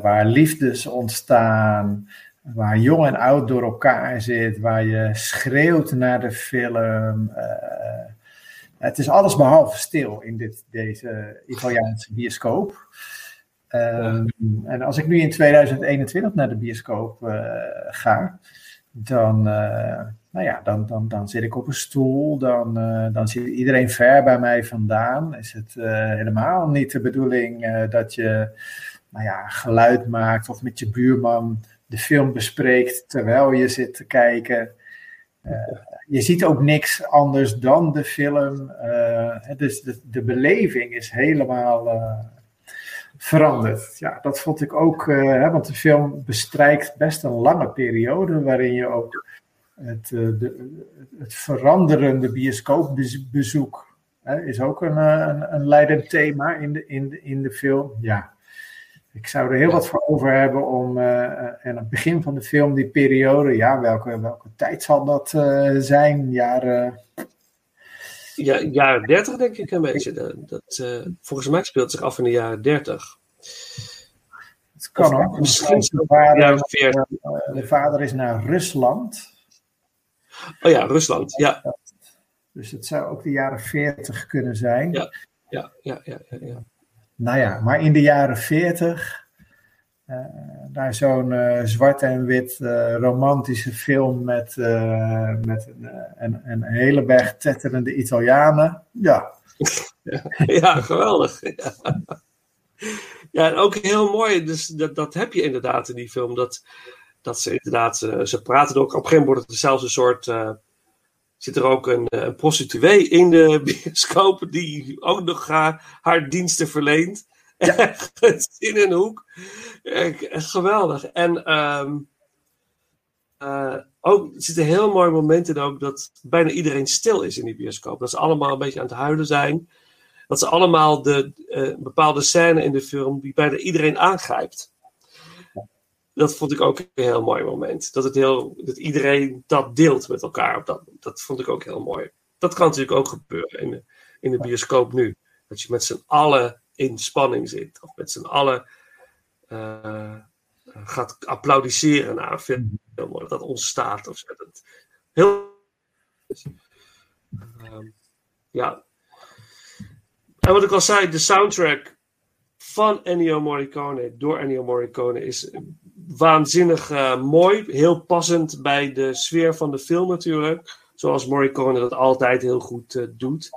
waar liefdes ontstaan, waar jong en oud door elkaar zit, waar je schreeuwt naar de film. Het is alles behalve stil in dit, deze Italiaanse bioscoop. Ja. En als ik nu in 2021 naar de bioscoop ga, dan nou ja, dan, dan, dan zit ik op een stoel, dan, uh, dan zit iedereen ver bij mij vandaan. Is het uh, helemaal niet de bedoeling uh, dat je nou ja, geluid maakt of met je buurman de film bespreekt terwijl je zit te kijken. Je ziet ook niks anders dan de film. dus de, de beleving is helemaal veranderd. Ja, dat vond ik ook, hè, want de film bestrijkt best een lange periode waarin je ook het, de, het veranderende bioscoopbezoek hè, is ook een, een, een leidend thema in de, in, de, in de film. Ja, ik zou er heel wat voor over hebben om uh, en aan het begin van de film, die periode, ja, welke, welke tijd zal dat uh, zijn? Jaren. Ja, jaren 30 denk ik een beetje. Dat, dat uh, volgens mij speelt zich af in de jaren 30. Het kan ook. Misschien de vader, de vader is naar Rusland. Oh ja, Rusland, ja. Dus het zou ook de jaren 40 kunnen zijn. Ja, ja, ja, ja. ja, ja. Nou ja, maar in de jaren 40, uh, naar zo'n uh, zwart en wit uh, romantische film met, met een, een, hele berg tetterende Italianen. Ja. (laughs) ja, geweldig. Ja. ook heel mooi, dus dat, dat heb je inderdaad in die film. Dat, dat ze inderdaad, ze praten ook. Op een gegeven moment wordt het zelfs een soort. Zit er ook een, een, prostituee in de (laughs) bioscoop die ook nog haar, haar diensten verleent. Ja. (laughs) in een hoek. Geweldig. En um, uh, ook, er zitten heel mooie momenten ook dat bijna iedereen stil is in die bioscoop. Dat ze allemaal een beetje aan het huilen zijn. Dat ze allemaal de uh, bepaalde scène in de film die bijna iedereen aangrijpt dat vond ik ook een heel mooi moment. Dat, het heel, dat iedereen dat deelt met elkaar. Dat, dat vond ik ook heel mooi. Dat kan natuurlijk ook gebeuren in de, in de bioscoop nu. Dat je met z'n allen in spanning zit. Of met z'n allen uh, gaat applaudisseren naar een film. Dat ontstaat. Of heel... Uh, ja. En wat ik al zei, de soundtrack van Ennio Morricone, door Ennio Morricone, is waanzinnig eh, mooi. Heel passend bij de sfeer van de film natuurlijk. Zoals Morricone dat altijd heel goed eh, doet.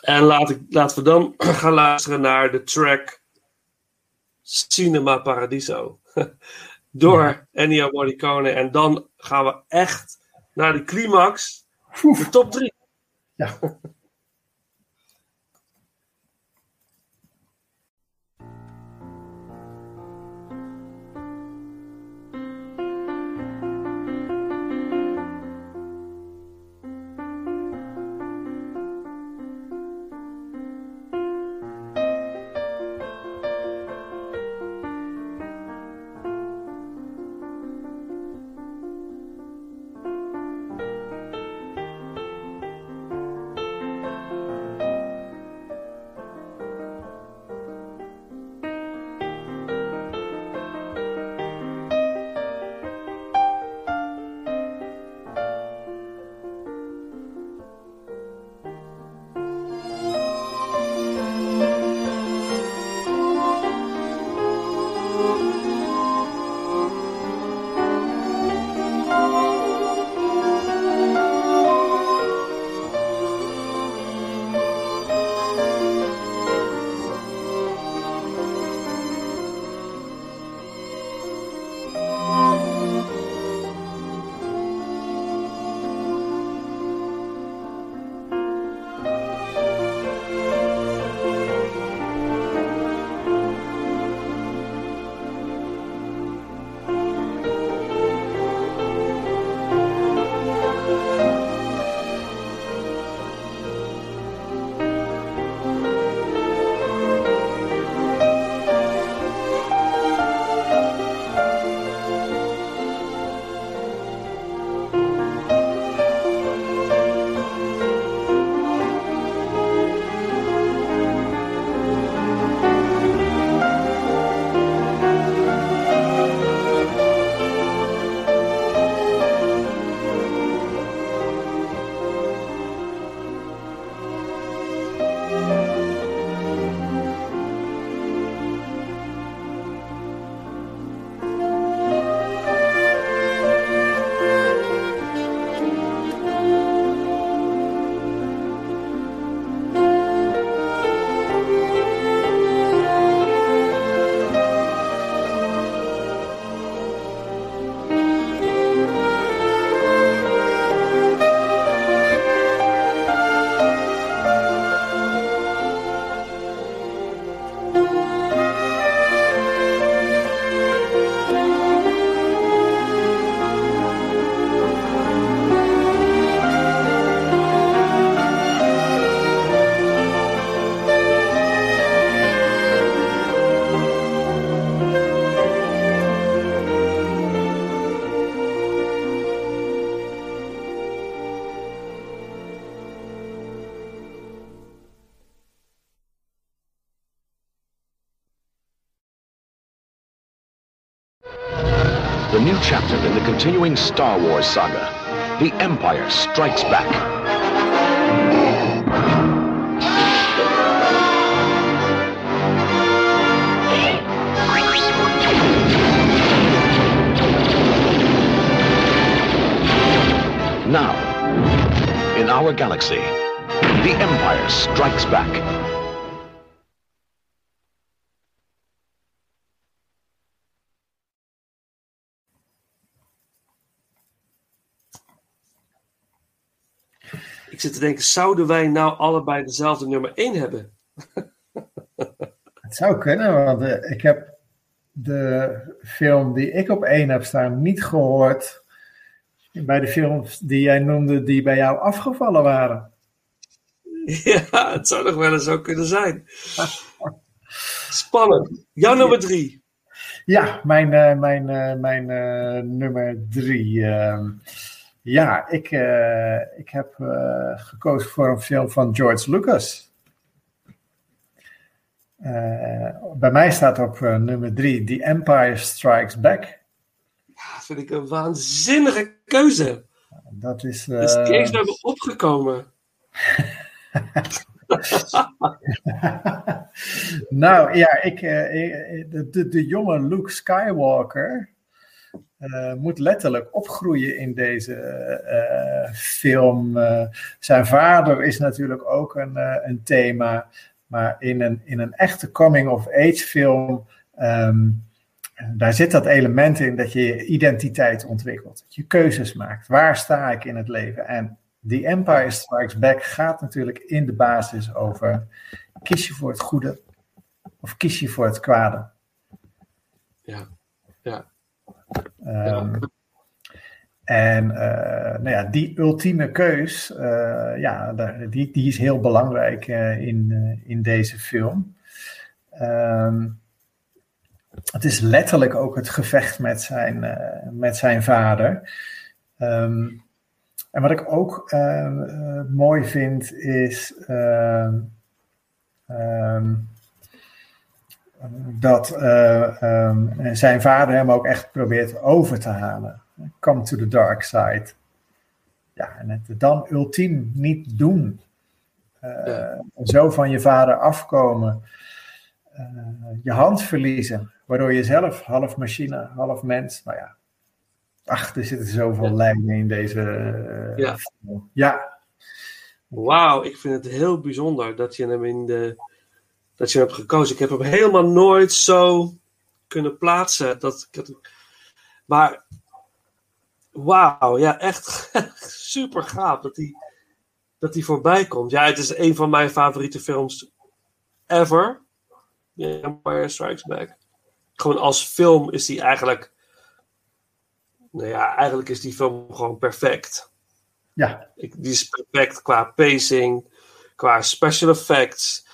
En laat ik, laten we dan (clears throat) gaan luisteren naar de track Cinema Paradiso. (laughs) door Ennio Morricone. En dan gaan we echt naar de climax. De top 3. Ja. New chapter in the continuing Star Wars saga. The Empire Strikes Back. Now, in our galaxy, the Empire Strikes Back. Ik zit te denken, zouden wij nou allebei dezelfde nummer 1 hebben? (laughs) Het zou kunnen, want eh, ik heb de film die ik op één heb staan niet gehoord bij de films die jij noemde die bij jou afgevallen waren. (laughs) Ja, het zou nog wel eens zo kunnen zijn. Spannend. Jouw nummer 3. Ja, mijn, eh, mijn, eh, mijn nummer drie. Ja, ik, eh, ik heb eh, gekozen voor een film van George Lucas. Eh, bij mij staat op nummer drie The Empire Strikes Back. Dat vind ik een waanzinnige keuze. Dat is. Dat is eens me opgekomen. (laughs) nou ja, ik, de, de, de jonge Luke Skywalker eh, moet letterlijk opgroeien in deze eh, film. Eh, zijn vader is natuurlijk ook een, een thema, maar in een, in een echte coming-of-age film. ehm, daar zit dat element in dat je je identiteit ontwikkelt. Dat je keuzes maakt. Waar sta ik in het leven? En The Empire Strikes Back gaat natuurlijk in de basis over: kies je voor het goede of kies je voor het kwade? Ja, ja. Ehm, En eh, nou ja, die ultieme keus, eh, ja, die, die is heel belangrijk eh, in, in deze film. Ehm, het is letterlijk ook het gevecht met zijn, met zijn vader. Ehm, en wat ik ook mooi vind is dat ehm, zijn vader hem ook echt probeert over te halen. Come to the dark side. Ja, en het dan ultiem niet doen. Eh, Zo van je vader afkomen. Eh, je hand verliezen. Waardoor je zelf half machine, half mens. Nou ja. Ach, er zitten zoveel lijnen in deze Ja. Ja, Wauw, ik vind het heel bijzonder dat je hem in de. Dat je hem hebt gekozen. Ik heb hem helemaal nooit zo kunnen plaatsen. Dat, maar. Wauw, ja, echt (laughs) super gaaf dat hij, dat hij voorbij komt. Ja, het is een van mijn favoriete films ever. Empire Strikes Back. Gewoon als film is die eigenlijk. Nou ja, eigenlijk is die film gewoon perfect. ja. Ik, die is perfect qua pacing, qua special effects.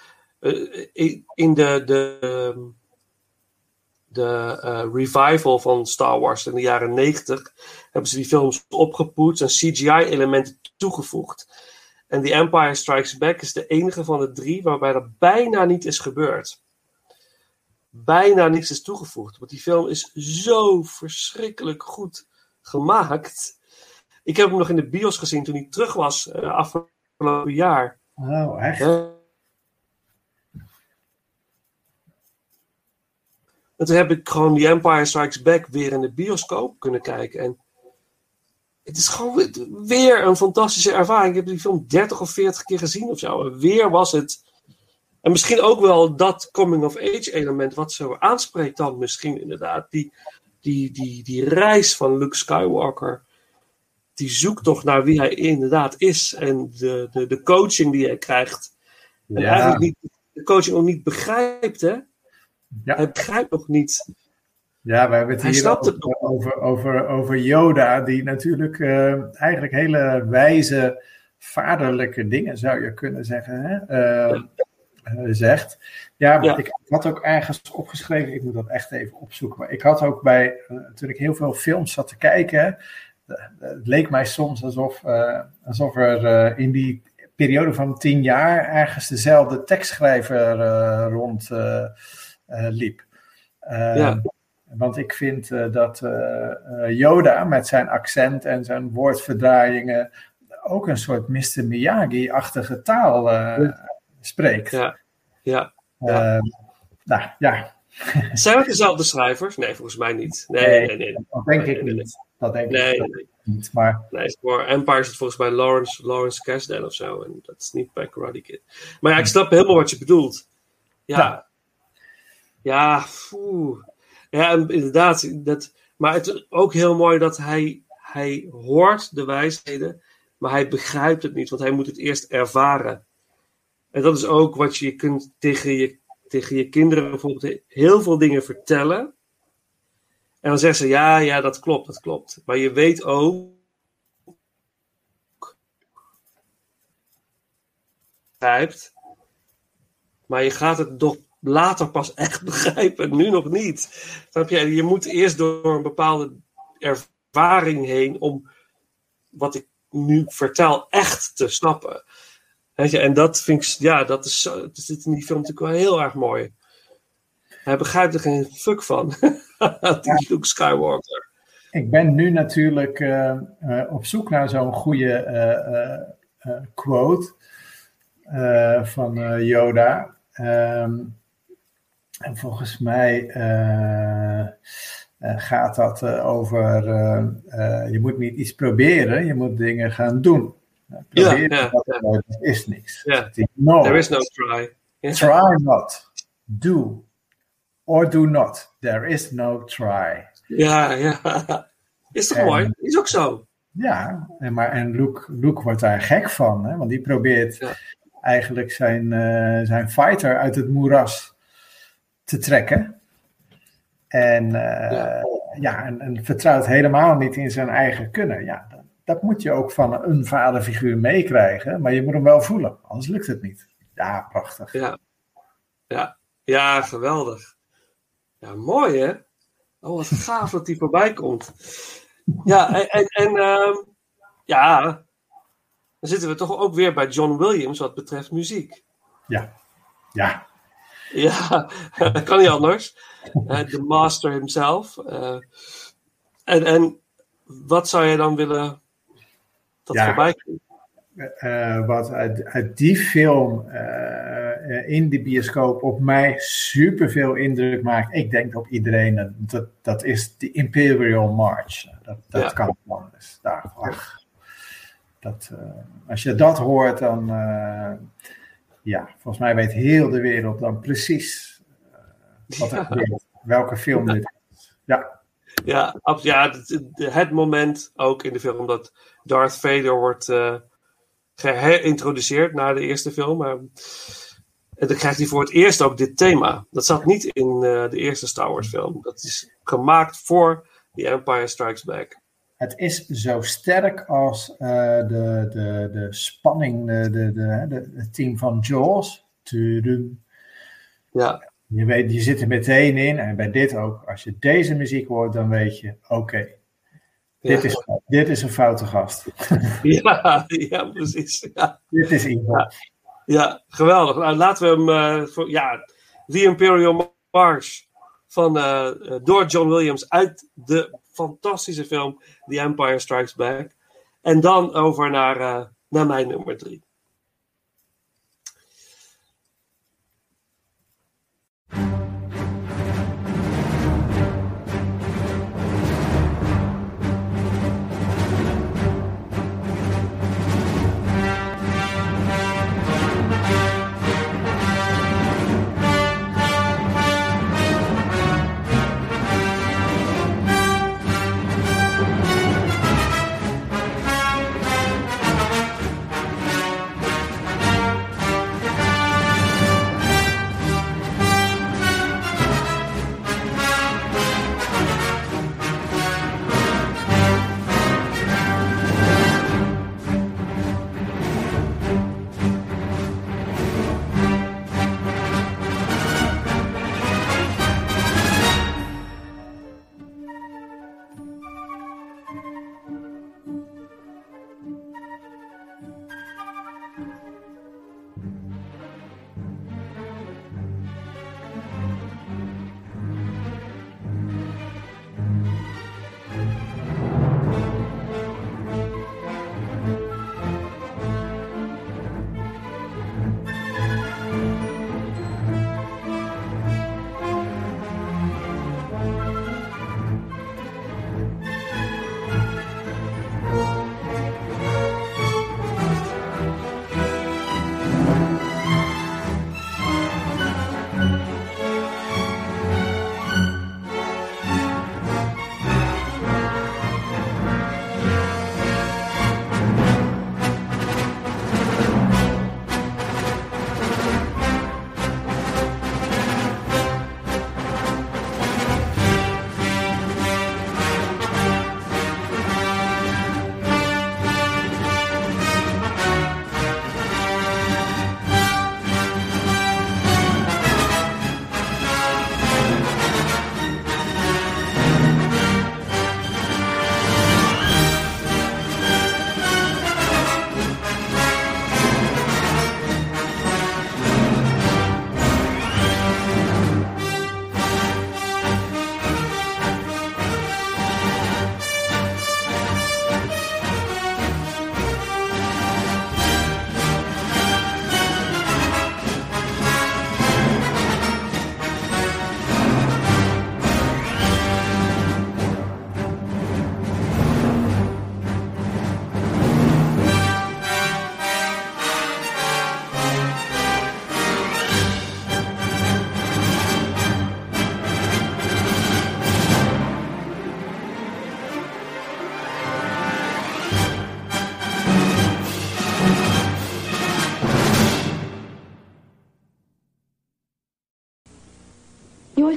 Eh, in in de, de, de eh, revival van Star Wars in de jaren 90 hebben ze die films opgepoetst en CGI-elementen toegevoegd. En The Empire Strikes Back is de enige van de drie waarbij dat bijna niet is gebeurd. Bijna niks is toegevoegd. Want die film is zo verschrikkelijk goed gemaakt. Ik heb hem nog in de bios gezien toen hij terug was eh, afgelopen jaar. Oh, echt? Ja. En toen heb ik gewoon The Empire Strikes Back weer in de bioscoop kunnen kijken. En het is gewoon weer- een fantastische ervaring. Ik heb die film 30 of 40 keer gezien of zo. En weer was het. En misschien ook wel dat coming-of-age element wat zo aanspreekt dan misschien inderdaad. Die, die, die, die reis van Luke Skywalker. Die zoektocht naar wie hij inderdaad is. En de, de, de coaching die hij krijgt. En Ja. eigenlijk niet, de coaching ook niet begrijpt, hè? Ja. Hij begrijpt nog niet. Ja, we hebben het Hij hier het over, over, over, Yoda, die natuurlijk eh, eigenlijk hele wijze, vaderlijke dingen, zou je kunnen zeggen, hè? eh, eh, zegt. Ja, Ja. ik had ook ergens opgeschreven, ik moet dat echt even opzoeken, maar ik had ook bij, eh, toen ik heel veel films zat te kijken, het leek mij soms alsof, alsof er in die periode van tien jaar ergens dezelfde tekstschrijver rond liep. Eh, Ja. Want ik vind eh, dat eh, eh, Yoda met zijn accent en zijn woordverdraaiingen ook een soort Mr. Miyagi-achtige taal eh, spreekt. Ja, ja. Eh, nou ja, Zijn het dezelfde schrijvers? Nee, volgens mij niet. Nee, Nee, nee, dat denk ik niet. Dat denk ik niet. Maar Nee, voor Empire is het volgens mij Lawrence, Lawrence Kasdan of zo. En dat is niet bij Karate Kid. Maar ja, ik snap helemaal wat je bedoelt. Ja. Ja. Ja, inderdaad. Dat, maar het is ook heel mooi dat hij, hij hoort de wijsheden, maar hij begrijpt het niet, want hij moet het eerst ervaren. En dat is ook wat je kunt tegen je, tegen je kinderen bijvoorbeeld heel veel dingen vertellen. En dan zeggen ze, ja, ja, dat klopt, dat klopt. Maar je weet ook. Maar je gaat het toch later pas echt (laughs) begrijpen, nu nog niet. Snap je? Je moet eerst door een bepaalde ervaring heen om wat ik nu vertel echt te snappen. Weet je? En dat vind ik, ja, dat is dat zit in die film natuurlijk wel heel erg mooi. Hij begrijpt er geen fuck van. (laughs) die Luke Skywalker. ik ben nu natuurlijk eh, eh, op zoek naar zo'n goede eh, quote. van Yoda. Ehm, en volgens mij eh, eh, gaat dat eh, over, je moet niet iets proberen, je moet dingen gaan doen. Proberen, dat is niks. No. There is no try. Try not. Do. Or do not. There is no try. Ja, ja. Is toch mooi? Is ook zo. Ja, en, maar, en Luke, Luke wordt daar gek van, hè? want die probeert eigenlijk zijn, zijn fighter uit het moeras te trekken. En, eh, ja. en, en vertrouwt helemaal niet in zijn eigen kunnen. Ja, dat, dat moet je ook van een vaderfiguur meekrijgen, maar je moet hem wel voelen, anders lukt het niet. Ja, prachtig. Ja, ja. ja geweldig. Ja, mooi hè? Oh, wat gaaf dat die voorbij komt. Ja, en, en, en ehm, ja, dan zitten we toch ook weer bij John Williams wat betreft muziek. Ja, ja. Ja, (laughs) dat kan niet anders. Eh, De master himself. Eh, en, en wat zou je dan willen dat Ja. voorbij komt? eh, wat uit, uit die film eh, eh, in de bioscoop op mij superveel indruk maakt. Ik denk op iedereen. eh, Dat, dat is de Imperial March. Dat, dat Ja. kan niet anders. Daar, ach, dat, eh, als je dat hoort, dan. Ja, volgens mij weet heel de wereld dan precies eh, wat er gebeurt. Welke film dit is. Ja. Ja, ja het, het- moment ook in de film dat Darth Vader wordt eh geherintroduceerd na de eerste film. Maar, en dan krijgt hij voor het eerst ook dit thema. Dat zat niet in eh, de eerste Star Wars film. Dat is gemaakt voor The Empire Strikes Back. Het is zo sterk als eh, de, de, de spanning, de, de, de, het team van Jaws. Tudum. Ja. Je, weet, je zit er meteen in. En bij dit ook. Als je deze muziek hoort, dan weet je: oké, dit, Ja. is, dit is een foute gast. (laughs) Ja, ja precies. Ja. dit is iemand. Ja, geweldig. Nou, laten we hem. eh, voor, ja, The Imperial March van, eh, door John Williams uit de fantastische film The Empire Strikes Back. En dan over naar, eh, naar mijn nummer drie.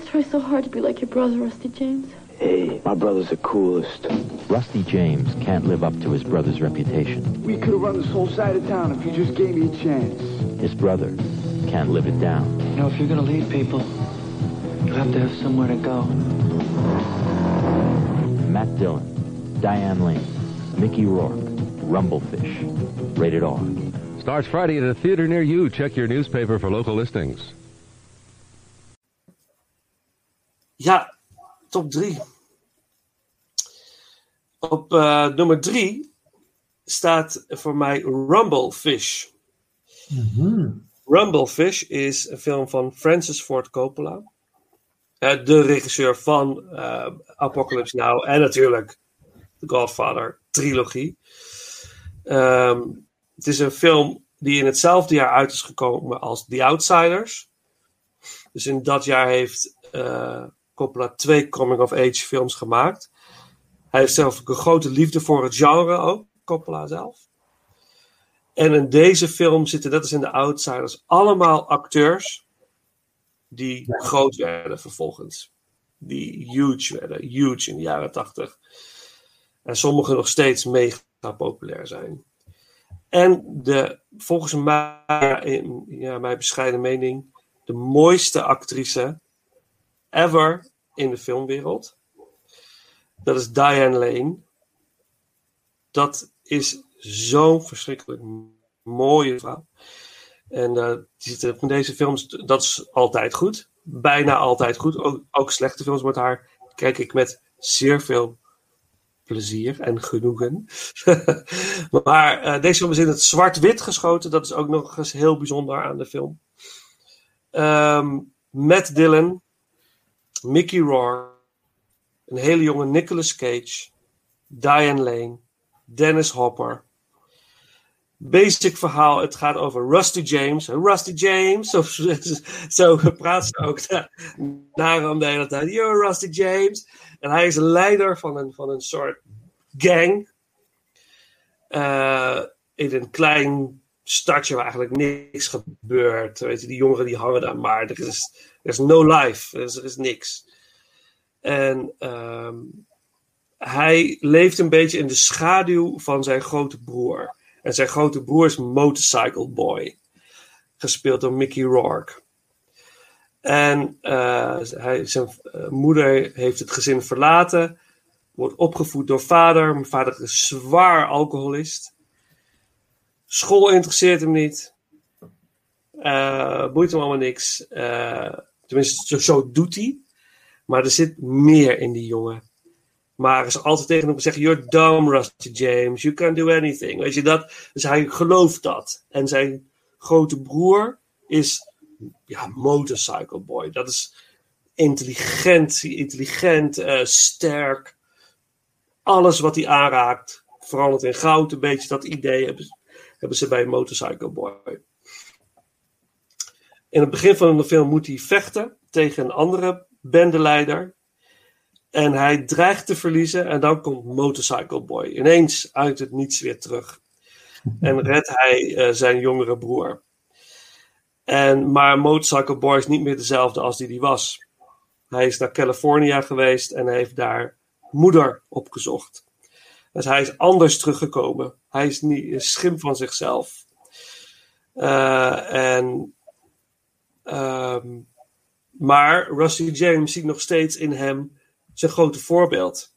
Try so hard to be like your brother, Rusty James. Hey, my brother's the coolest. Rusty James can't live up to his brother's reputation. We could have run this whole side of town if you just gave me a chance. His brother can't live it down. You know, if you're gonna lead people, you have to have somewhere to go. Matt Dillon, Diane Lane, Mickey Rourke, Rumblefish. Rated R. Starts Friday at a theater near you. Check your newspaper for local listings. Ja, top 3. Op uh, nummer 3 staat voor mij Rumblefish. Mhm. Rumblefish is een film van Francis Ford Coppola. Uh, de regisseur van uh, Apocalypse Now en natuurlijk de Godfather trilogie. Um, het is een film die in hetzelfde jaar uit is gekomen als The Outsiders. Dus in dat jaar heeft Coppola twee coming-of-age films gemaakt. Hij heeft zelf een grote liefde voor het genre ook, Coppola zelf. En in deze film zitten, net als in The Outsiders, allemaal acteurs die ja. groot werden vervolgens. Die huge werden, huge in de jaren tachtig. En sommigen nog steeds mega populair zijn. En de, volgens mij, in ja, mijn bescheiden mening, de mooiste actrice ever in de filmwereld. Dat is Diane Lane. Dat is zo'n verschrikkelijk mooie vrouw. En uh, die deze films, dat is altijd goed. Bijna altijd goed. Ook, ook slechte films met haar kijk ik met zeer veel plezier en genoegen. (laughs) maar uh, deze film is in het zwart-wit geschoten. Dat is ook nog eens heel bijzonder aan de film. Um, Matt Dillon, Mickey Rourke, een hele jonge Nicolas Cage, Diane Lane, Dennis Hopper. Basic verhaal, het gaat over Rusty James. Rusty James, (laughs) zo, zo praat ze ook naar hem de hele tijd. Yo, Rusty James. En hij is leider van een, van een soort gang. Uh, in een klein stadje waar eigenlijk niks gebeurt. Weet je, die jongeren die hangen daar maar. Er is, er is no life. Er is, is niks. En um, hij leeft een beetje in de schaduw van zijn grote broer. En zijn grote broer is Motorcycle Boy. Gespeeld door Mickey Rourke. En uh, hij, zijn uh, moeder heeft het gezin verlaten. Wordt opgevoed door vader. Mijn vader is zwaar alcoholist. School interesseert hem niet. Uh, boeit hem allemaal niks. tenminste, zo, doet hij. Maar er zit meer in die jongen. Maar is altijd tegen hem zeggen: You're dumb, Rusty James. You can't do anything. Weet je dat? Dus hij gelooft dat. En zijn grote broer is ja, motorcycle boy. Dat is intelligent, intelligent, uh, sterk. Alles wat hij aanraakt verandert in goud. Een beetje dat idee hebben ze bij Motorcycle Boy. In het begin van de film moet hij vechten tegen een andere bendeleider. En hij dreigt te verliezen en dan komt Motorcycle Boy ineens uit het niets weer terug. En redt hij uh, zijn jongere broer. En, maar Motorcycle Boy is niet meer dezelfde als die hij was. Hij is naar Californië geweest en heeft daar moeder opgezocht. Dus hij is anders teruggekomen. Hij is niet een schim van zichzelf. Uh, en, um, maar Rusty James ziet nog steeds in hem zijn grote voorbeeld.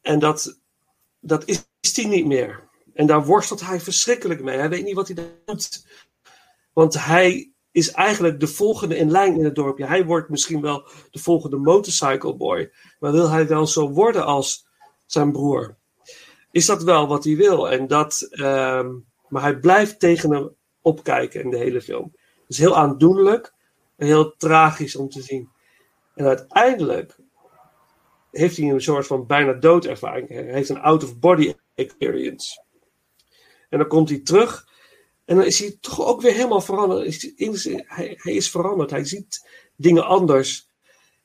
En dat, dat is hij niet meer. En daar worstelt hij verschrikkelijk mee. Hij weet niet wat hij doet. Want hij is eigenlijk de volgende in lijn in het dorpje. Hij wordt misschien wel de volgende motorcycle boy. Maar wil hij wel zo worden als zijn broer? Is dat wel wat hij wil? En dat, um, maar hij blijft tegen hem opkijken in de hele film. Is heel aandoenlijk en heel tragisch om te zien. En uiteindelijk heeft hij een soort van bijna doodervaring. Hij heeft een out-of-body experience. En dan komt hij terug. En dan is hij toch ook weer helemaal veranderd. Hij, hij is veranderd. Hij ziet dingen anders.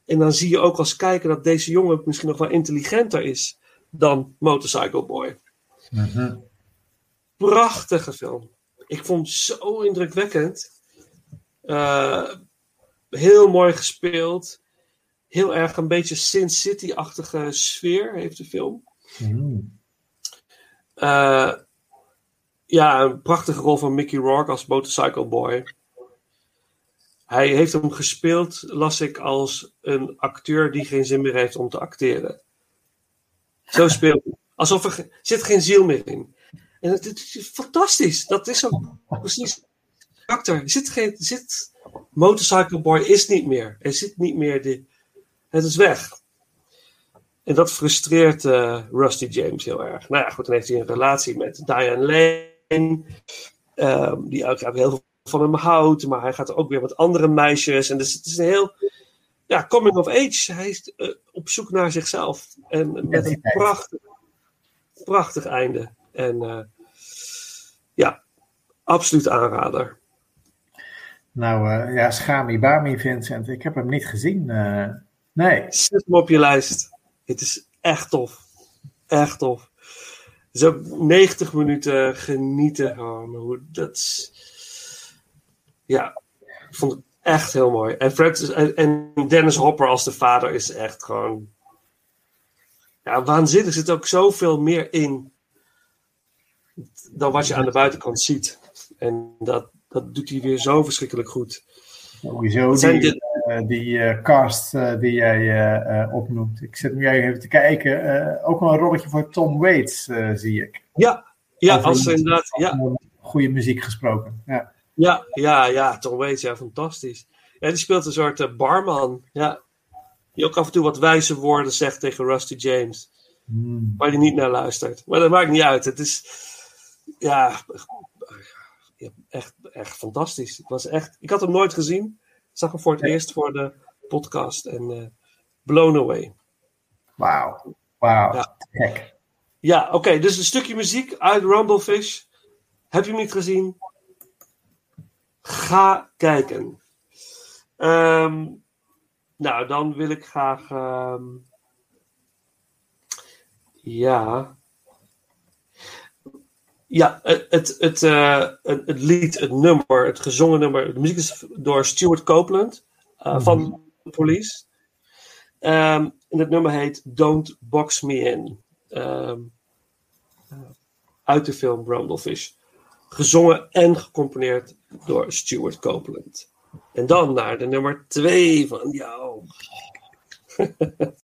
En dan zie je ook als kijker dat deze jongen misschien nog wel intelligenter is dan Motorcycle Boy. Mhm. Prachtige film. Ik vond het zo indrukwekkend. Uh, heel mooi gespeeld. Heel erg een beetje Sin City-achtige sfeer heeft de film. Hmm. Eh, ja, een prachtige rol van Mickey Rourke als Motorcycle Boy. Hij heeft hem gespeeld, las ik, als een acteur die geen zin meer heeft om te acteren. Zo speelt. Alsof er zit geen ziel meer in. En het, is fantastisch. Dat is ook precies karakter. Er zit geen, zit, Motorcycle Boy is niet meer. Er zit niet meer de, het is weg. En dat frustreert eh, Rusty James heel erg. Nou ja, goed, dan heeft hij een relatie met Diane Lane. ehm, die ook heel veel van hem houdt. Maar hij gaat ook weer met andere meisjes. En dus het is een heel ja, coming of age. Hij is eh, op zoek naar zichzelf. En met een prachtig, prachtig einde. En eh, ja, absoluut aanrader. Nou uh, ja, Schami Bami Vincent, ik heb hem niet gezien. Nee. Zet hem op je lijst. Het is echt tof. Echt tof. Ook 90 minuten genieten. Hoe, dat is... Ja, ik vond het echt heel mooi. En, Fred, en, en Dennis Hopper als de vader is echt gewoon... Ja, waanzinnig. Er zit ook zoveel meer in dan wat je aan de buitenkant ziet. En dat, dat doet hij weer zo verschrikkelijk goed. Sowieso die, de... uh, die uh, cast uh, die jij opnoemt. Ik zit nu even te kijken. ook wel een rolletje voor Tom Waits, zie ik. Ja, ja als inderdaad. Ja. Goede muziek gesproken. Ja, ja, ja, ja Tom Waits, ja, fantastisch. Ja, die speelt een soort barman. Ja. Die ook af en toe wat wijze woorden zegt tegen Rusty James. Hmm. Waar hij niet naar luistert. Maar dat maakt niet uit. Het is. Ja, echt, echt fantastisch. Het was echt, ik had hem nooit gezien. Ik zag hem voor het eerst voor de podcast. En uh, blown away. Wauw. Wauw. Ja, Gek. ja oké. Okay, dus een stukje muziek uit Rumblefish. Heb je hem niet gezien? Ga kijken. Um, nou, dan wil ik graag... Um, ja... Ja, het, het, het, uh, het, lied, het nummer, het gezongen nummer. De muziek is door Stuart Copeland uh, mm van Police. Um, en het nummer heet Don't Box Me In. Um, uit de film Rumblefish. Gezongen en gecomponeerd door Stuart Copeland. En dan naar de nummer 2 van jou. (laughs)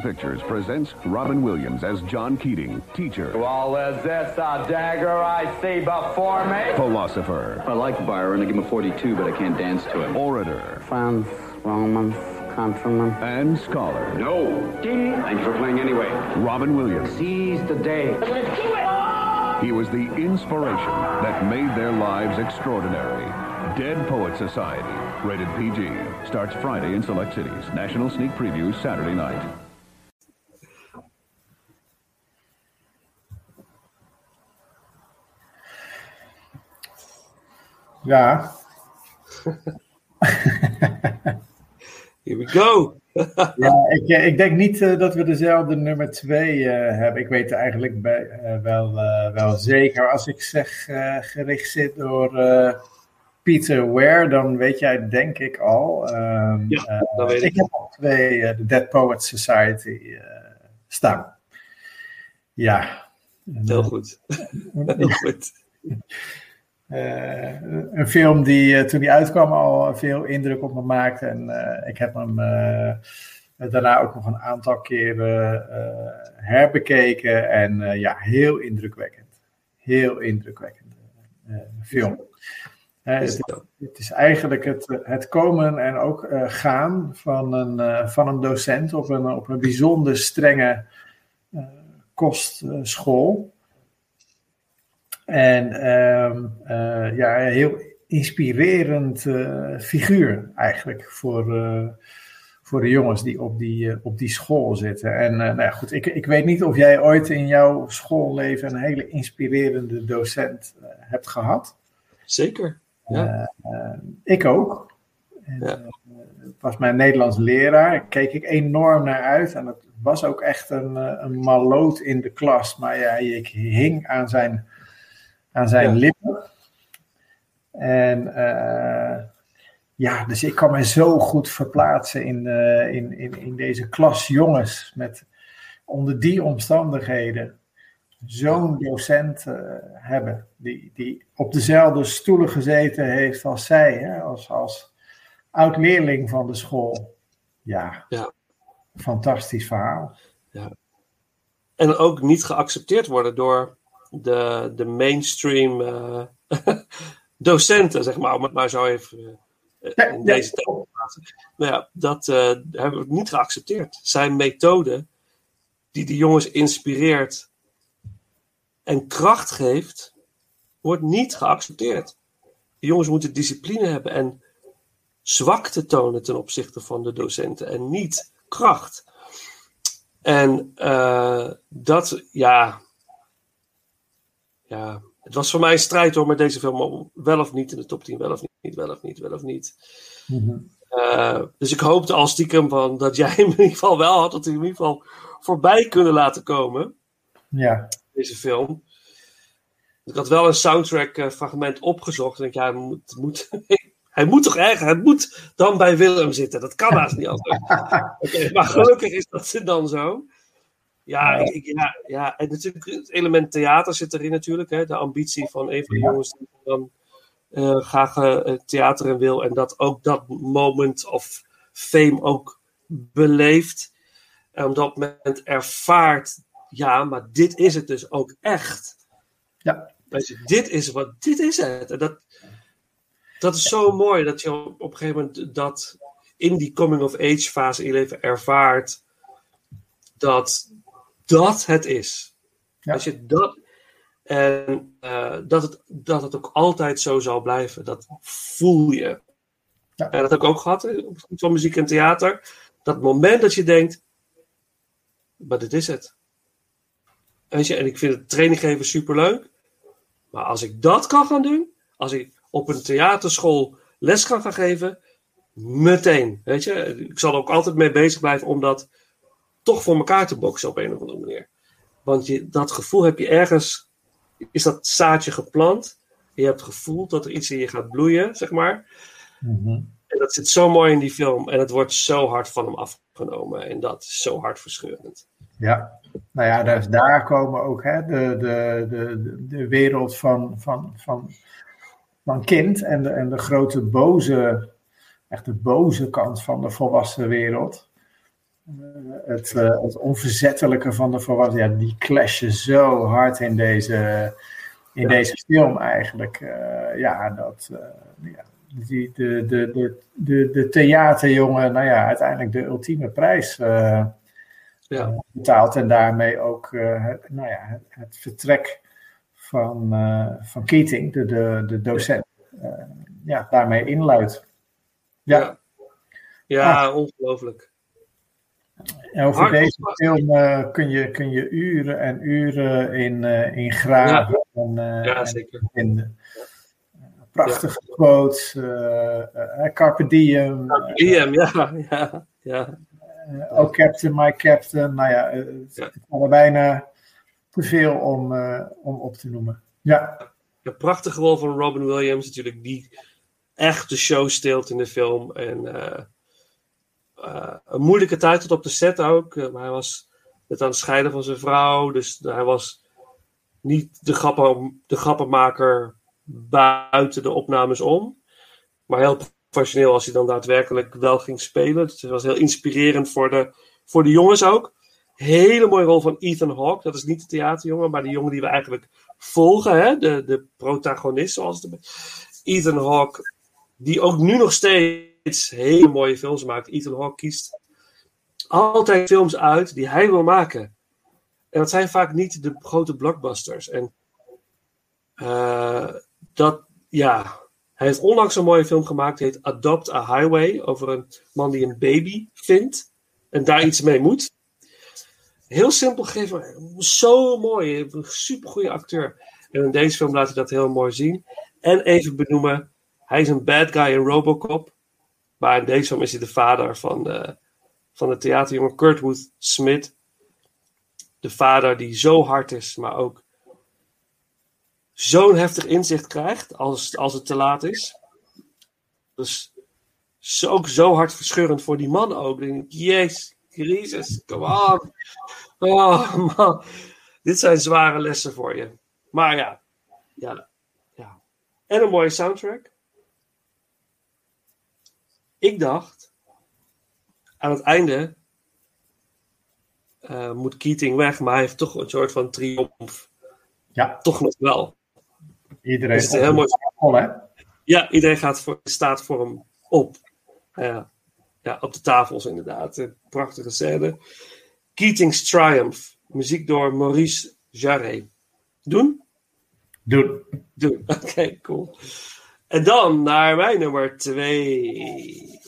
Touchstone Pictures presents Robin Williams as John Keating, teacher, Well, is this a dagger I see before me? philosopher, I like Byron. I give him a 42, but I can't dance to him. orator, France, Romans, countryman. and scholar. No. Thank you for playing anyway. Robin Williams. Seize the day. Let's do it. He was the inspiration that made their lives extraordinary. Dead Poet Society, rated PG, starts Friday in select cities. National sneak preview Saturday night. Ja. (laughs) Here we go. (laughs) ja, ik, eh, ik denk niet eh, dat we dezelfde nummer 2 hebben. Ik weet het eigenlijk bij, eh, wel, eh, wel zeker. Als ik zeg eh, geregisseerd door eh, Peter Ware, dan weet jij denk ik al. Ehm, Ja, eh, dat weet ik. heb al twee, eh, de Dead Poets Society, eh, staan. Ja. Heel goed. (laughs) Heel goed. Eh, een film die eh, toen die uitkwam al veel indruk op me maakte. En eh, ik heb hem daarna ook nog een aantal keren herbekeken. En ja, heel indrukwekkend. Heel indrukwekkend film. Is het, het is eigenlijk het, het komen en ook gaan van een, van een docent op een, op een bijzonder strenge kostschool. En eh, ja, een heel inspirerend eh, figuur eigenlijk voor, eh, voor de jongens die op die, op die school zitten. En nou ja, goed, ik, ik weet niet of jij ooit in jouw schoolleven een hele inspirerende docent hebt gehad. Zeker. Ja. Ik ook. En, het was mijn Nederlands leraar. Daar keek ik enorm naar uit. En het was ook echt een, een maloot in de klas. Maar ja, ik hing aan zijn, aan zijn Ja. lippen. En eh, ja, dus ik kan me zo goed verplaatsen in, eh, in, in, in deze klas jongens. Met onder die omstandigheden zo'n docent eh, hebben. Die, die op dezelfde stoelen gezeten heeft als zij. Hè, als, als oud-leerling van de school. Ja, Ja. fantastisch verhaal. Ja. En ook niet geaccepteerd worden door de, de mainstream eh, (laughs) docenten, zeg maar, om het maar zo even eh, in deze tijd te plaatsen. Nou ja, dat eh, hebben we niet geaccepteerd. Zijn methode, die de jongens inspireert en kracht geeft, wordt niet geaccepteerd. De jongens moeten discipline hebben en zwakte tonen ten opzichte van de docenten en niet kracht. En dat, ja. Ja, het was voor mij een strijd hoor met deze film. om Wel of niet in de top 10, wel of niet, wel of niet, wel of niet. Eh, dus ik hoopte al stiekem van dat jij hem in ieder geval wel had, dat hij in ieder geval voorbij kunnen laten komen. Ja. Deze film. Ik had wel een soundtrack eh, fragment opgezocht. En ik ja, hij moet, moet, (laughs) hij moet toch ergens, hij moet dan bij Willem zitten. Dat kan haast niet anders. (laughs) Maar gelukkig is dat dan zo. Ja, ik- ja, ja, en natuurlijk het element theater zit erin natuurlijk. Hè, de ambitie van een van de jongens die dan eh, graag eh, theater in wil. En dat ook dat moment of fame ook beleeft. En op dat moment ervaart, ja, maar dit is het dus ook echt. Ja. Je, dit is wat, dit is het. En dat, dat is zo mooi dat je op, op een gegeven moment dat in die coming of age fase in je leven ervaart dat dat het is. Als je dat, en eh, dat, het, dat het ook altijd zo zal blijven, dat voel je. Ja. En dat heb ik ook gehad gebied van muziek en theater. Dat moment dat je denkt, maar dit is het. Weet je, en ik vind het training geven superleuk. Maar als ik dat kan gaan doen, als ik op een theaterschool les kan gaan geven, meteen. Weet je, ik zal er ook altijd mee bezig blijven om dat toch voor elkaar te boksen op een of andere manier. Want je, dat gevoel heb je ergens, is dat zaadje geplant. Je hebt gevoeld dat er iets in je gaat bloeien, zeg maar. En dat zit zo mooi in die film. En het wordt zo hard van hem afgenomen. En dat is zo hartverscheurend. Ja, nou ja, dus daar komen ook hè, de, de, de, de wereld van, van, van, van kind en de, en de grote boze, echt de boze kant van de volwassen wereld. Eh, het, eh, het onverzettelijke van de volwassen, ja, die clashen zo hard in deze, in deze film eigenlijk. Eh, ja, dat, ja, die, de, de, de, de, de theaterjongen, nou ja, uiteindelijk de ultieme prijs Ja. betaalt en daarmee ook het, nou ja, het, het vertrek van, eh, van Keating, de, de, de docent, ja, daarmee inluidt. Ja. Ja, ongelooflijk. En over Hard deze film eh, kun, je, kun je uren en uren in, eh, in graven en, eh, Ja, en zeker. vinden. Prachtige quotes, eh, eh, Carpe Diem, ja, ja, ja. Oh Captain, My Captain. Nou ja, het zijn er bijna te veel om, om op te noemen. Ja, De prachtige rol van Robin Williams, natuurlijk, die echt de show steelt in de film. En een moeilijke tijd tot op de set ook. Eh, maar hij was net aan het scheiden van zijn vrouw. Dus hij was niet de, de grappenmaker buiten de opnames om. Maar heel professioneel als hij dan daadwerkelijk wel ging spelen. Dus het was heel inspirerend voor de, voor de jongens ook. Hele mooie rol van Ethan Hawke. Dat is niet de theaterjongen, maar de jongen die we eigenlijk volgen. Hè? De, de protagonist, zoals het. Ethan Hawke, die ook nu nog steeds hele mooie films maakt. Ethan Hawke kiest altijd films uit die hij wil maken. En dat zijn vaak niet de grote blockbusters. En eh, dat, ja. Hij heeft onlangs een mooie film gemaakt, heet Adopt a Highway, over een man die een baby vindt en daar iets mee moet. Heel simpel gegeven, zo mooi. Een supergoeie acteur. En in deze film laat hij dat heel mooi zien. En even benoemen, hij is een bad guy in Robocop. Maar in deze film is hij de vader van de, van de theaterjongen Kurtwood Smith. De vader die zo hard is, maar ook zo'n heftig inzicht krijgt als, als het te laat is. Dus zo, ook zo hartverscheurend voor die man ook. Dan denk ik, Jezus, Christus, come on. Oh man, dit zijn zware lessen voor je. Maar ja, ja, ja. En een mooie soundtrack. Ik dacht, aan het einde eh, moet Keating weg, maar hij heeft toch een soort van triomf. Ja. Toch nog wel. iedereen een heel mooi... op hè? Ja, iedereen gaat voor, staat voor hem op. Ja, ja, op de tafels inderdaad. Een prachtige scène. Keating's Triumph. Muziek door Maurice Jarre. Doen? Doen. Doen, (laughs) oké, cool. En dan naar mijn nummer twee.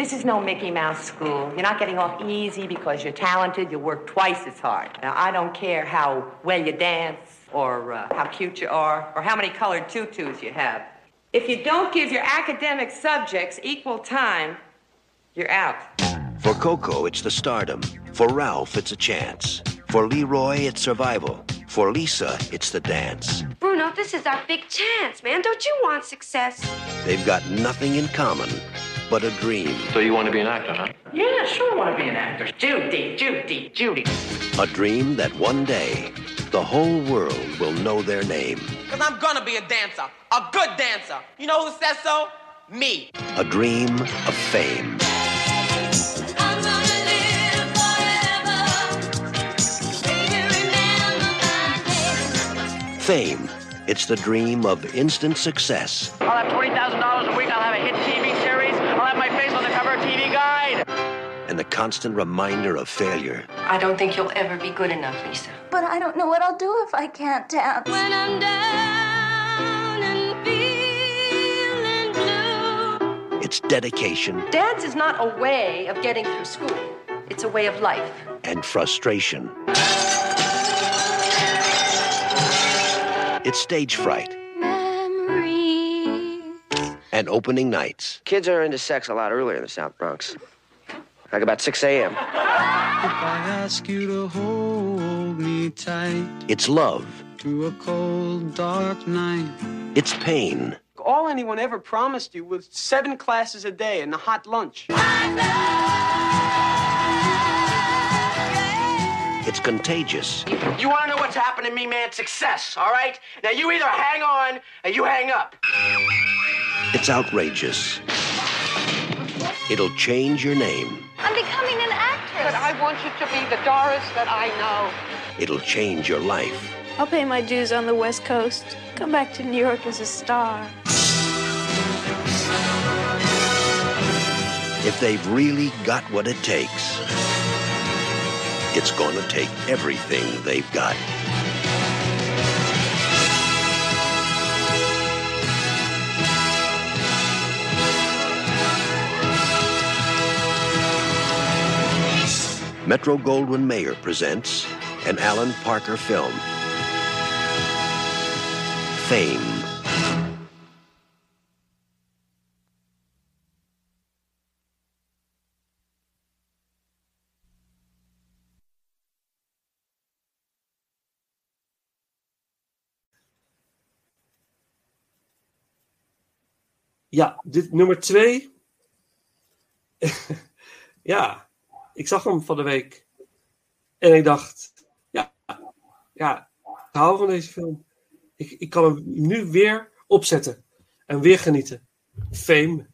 This is no Mickey Mouse school. You're not getting off easy because you're talented. You work twice as hard. Now, I don't care how well you dance or uh, how cute you are or how many colored tutus you have. If you don't give your academic subjects equal time, you're out. For Coco, it's the stardom. For Ralph, it's a chance. For Leroy, it's survival. For Lisa, it's the dance. Bruno, this is our big chance, man. Don't you want success? They've got nothing in common but a dream. So you want to be an actor, huh? Yeah, sure, I want to be an actor. Judy, Judy, Judy. A dream that one day the whole world will know their name. Because I'm gonna be a dancer. A good dancer. You know who says so? Me. A dream of fame. Fame. It's the dream of instant success I'll have $20,000 a week. I'll have and the constant reminder of failure. I don't think you'll ever be good enough, Lisa. But I don't know what I'll do if I can't dance. When I'm down and feeling blue. It's dedication Dance is not a way of getting through school. It's a way of life. and frustration. It's stage fright Memories. and opening nights. Kids are into sex a lot earlier in the South Bronx. Like about 6 a.m. If I ask you to hold me tight It's love. through a cold, dark night. It's pain. All anyone ever promised you was seven classes a day and a hot lunch. It's contagious. You want to know what's happened to me, man? Success, all right? Now you either hang on or you hang up. It's outrageous. It'll change your name. The Doris that I know. It'll change your life. I'll pay my dues on the West Coast. Come back to New York as a star. If they've really got what it takes, it's going to take everything they've got. Metro Goldwyn Mayer presents an Alan Parker film. Fame. Ja, dit nummer twee. (laughs) ja, ik zag hem van de week. En ik dacht, ja, ja, ik hou van deze film. Ik, ik kan hem nu weer opzetten. En weer genieten. Fame.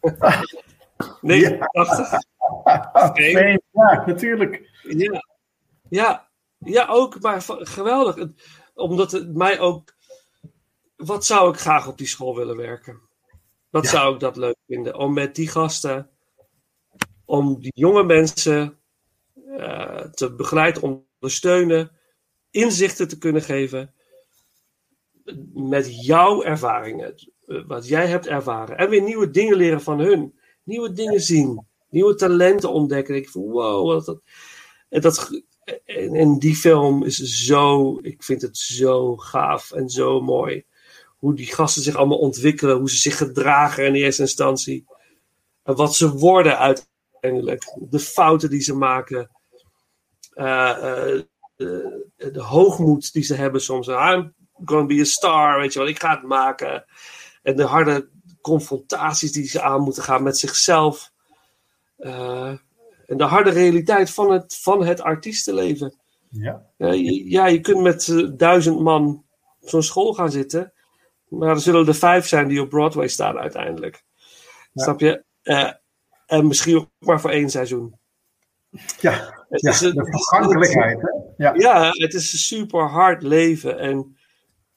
(laughs) 89. Fame, ja, natuurlijk. Ja, ja, ja ook, maar geweldig. Omdat het mij ook. Wat zou ik graag op die school willen werken? Wat Ja. zou ik dat leuk vinden? Om met die gasten, om die jonge mensen eh, te begeleiden, ondersteunen, inzichten te kunnen geven. Met jouw ervaringen, eh, wat jij hebt ervaren. En weer nieuwe dingen leren van hun. Nieuwe dingen zien. Nieuwe talenten ontdekken. Ik van wow, wat dat. En, dat, en, en die film is zo, ik vind het zo gaaf en zo mooi. Hoe die gasten zich allemaal ontwikkelen, hoe ze zich gedragen in eerste instantie. En wat ze worden uiteindelijk. De fouten die ze maken. Eh, eh, de, de hoogmoed die ze hebben soms. I'm gonna be a star, weet je wel, ik ga het maken. En de harde confrontaties die ze aan moeten gaan met zichzelf. Eh, en de harde realiteit van het, van het artiestenleven. Ja. Ja, je, ja, je kunt met duizend man op zo'n school gaan zitten. Maar er zullen er vijf zijn die op Broadway staan uiteindelijk. Ja. Snap je? En misschien ook maar voor één seizoen. Ja, Het ja is een- de vergankelijkheid. Hè? Ja. Ja, het is een super hard leven en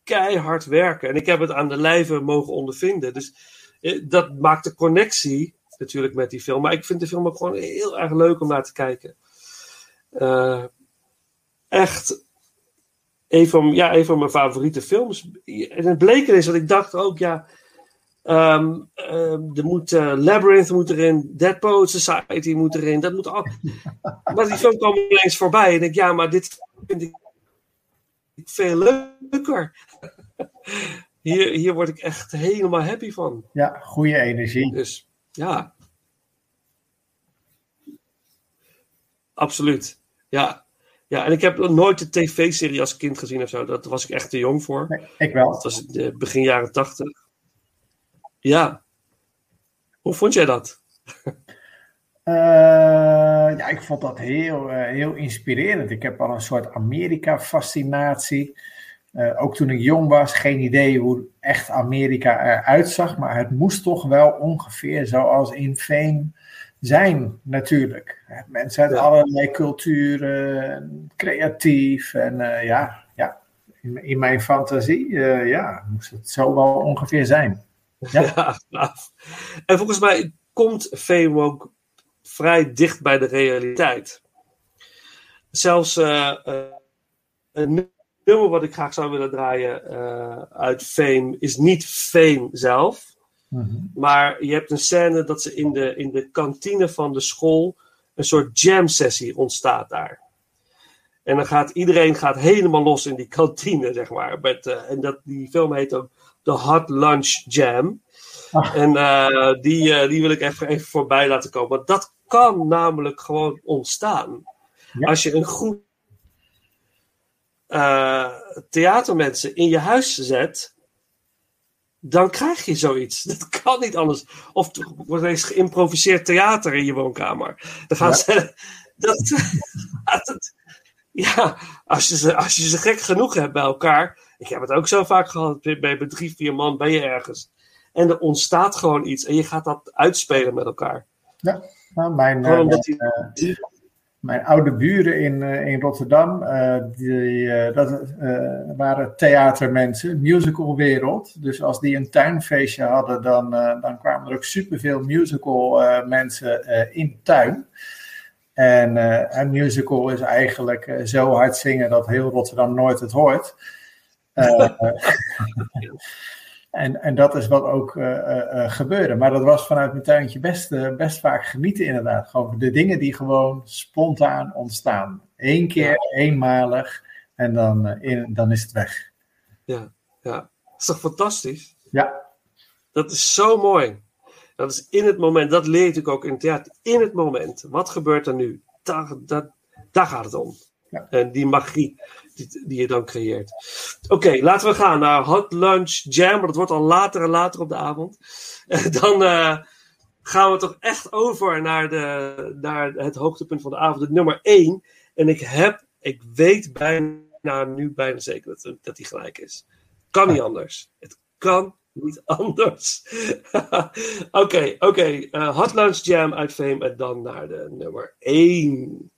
keihard werken. En ik heb het aan de lijve mogen ondervinden. Dus eh, dat maakt de connectie natuurlijk met die film. Maar ik vind de film ook gewoon heel erg leuk om naar te kijken. Eh, echt een van, ja, een van mijn favoriete films. En het bleken is dat ik dacht ook, ja, Ehm, ehm, er moet eh, Labyrinth moet erin, Dead Poet Society moet erin. Dat moet al... (laughs) maar die film kwam ineens voorbij. En ik denk, ja, maar dit vind ik veel leuker. (laughs) hier, hier word ik echt helemaal happy van. Ja, goede energie. Dus ja. Absoluut. Ja. Ja, en ik heb nooit de tv-serie als kind gezien of zo. Daar was ik echt te jong voor. Nee, ik wel. Dat was begin jaren tachtig. Ja. Hoe vond jij dat? Uh, ja, ik vond dat heel, uh, heel inspirerend. Ik heb al een soort Amerika-fascinatie. Uh, ook toen ik jong was, geen idee hoe echt Amerika eruit zag. Maar het moest toch wel ongeveer zoals in Fame zijn, natuurlijk. Mensen uit ja. allerlei culturen, creatief. En ja, ja in, in, mijn fantasie ja, moest het zo wel ongeveer zijn. (laughs) Ja. ja en volgens mij komt Fame ook vrij dicht bij de realiteit. Zelfs uh, uh, een nummer wat ik graag zou willen draaien uh, uit Fame is niet Fame zelf. Mm-hmm. Maar je hebt een scène dat ze in de, in de kantine van de school een soort jam sessie ontstaat daar. En dan gaat iedereen gaat helemaal los in die kantine, zeg maar. Met, en dat, die film heet ook The Hot Lunch Jam. Ach. En uh, die, uh, die wil ik even, even voorbij laten komen. Want dat kan namelijk gewoon ontstaan. Ja. Als je een groep uh, theatermensen in je huis zet, dan krijg je zoiets. (laughs) Dat kan niet anders. Of er wordt eens geïmproviseerd theater in je woonkamer. Dan gaan ja. ze. (laughs) Dat, (laughs) dat, ja, als je, ze, als je ze gek genoeg hebt bij elkaar. Ik heb het ook zo vaak gehad. Bij, bij drie, vier man ben je ergens. En er ontstaat gewoon iets. En je gaat dat uitspelen met elkaar. Ja, nou, mijn, uh, mijn, uh, mijn, oude buren in, uh, in Rotterdam, die, dat waren theatermensen, musicalwereld. Dus als die een tuinfeestje hadden, dan, dan kwamen er ook superveel musical mensen in tuin. En een musical is eigenlijk zo hard zingen dat heel Rotterdam nooit het hoort. (laughs) En, en dat is wat ook uh, uh, gebeurde. Maar dat was vanuit mijn tuintje best, best vaak genieten, inderdaad. Gewoon de dingen die gewoon spontaan ontstaan. Eén keer, ja. eenmalig, en dan, in, dan is het weg. Ja, ja. Dat is toch fantastisch? Ja. Dat is zo mooi. Dat is in het moment, dat leer ik ook in het theater. In het moment, wat gebeurt er nu? Daar, daar, daar gaat het om. Ja. En die magie die, die je dan creëert. Oké, okay, laten we gaan naar Hot Lunch Jam. Maar dat wordt al later en later op de avond. (laughs) Dan uh, gaan we toch echt over naar, de, naar het hoogtepunt van de avond. Het nummer 1. En ik heb, ik weet bijna nu bijna zeker dat, dat die gelijk is. Kan niet anders. Het kan niet (laughs) anders. Oké, oké. Okay, okay. uh, Hot Lunch Jam uit Fame. En dan naar de nummer 1.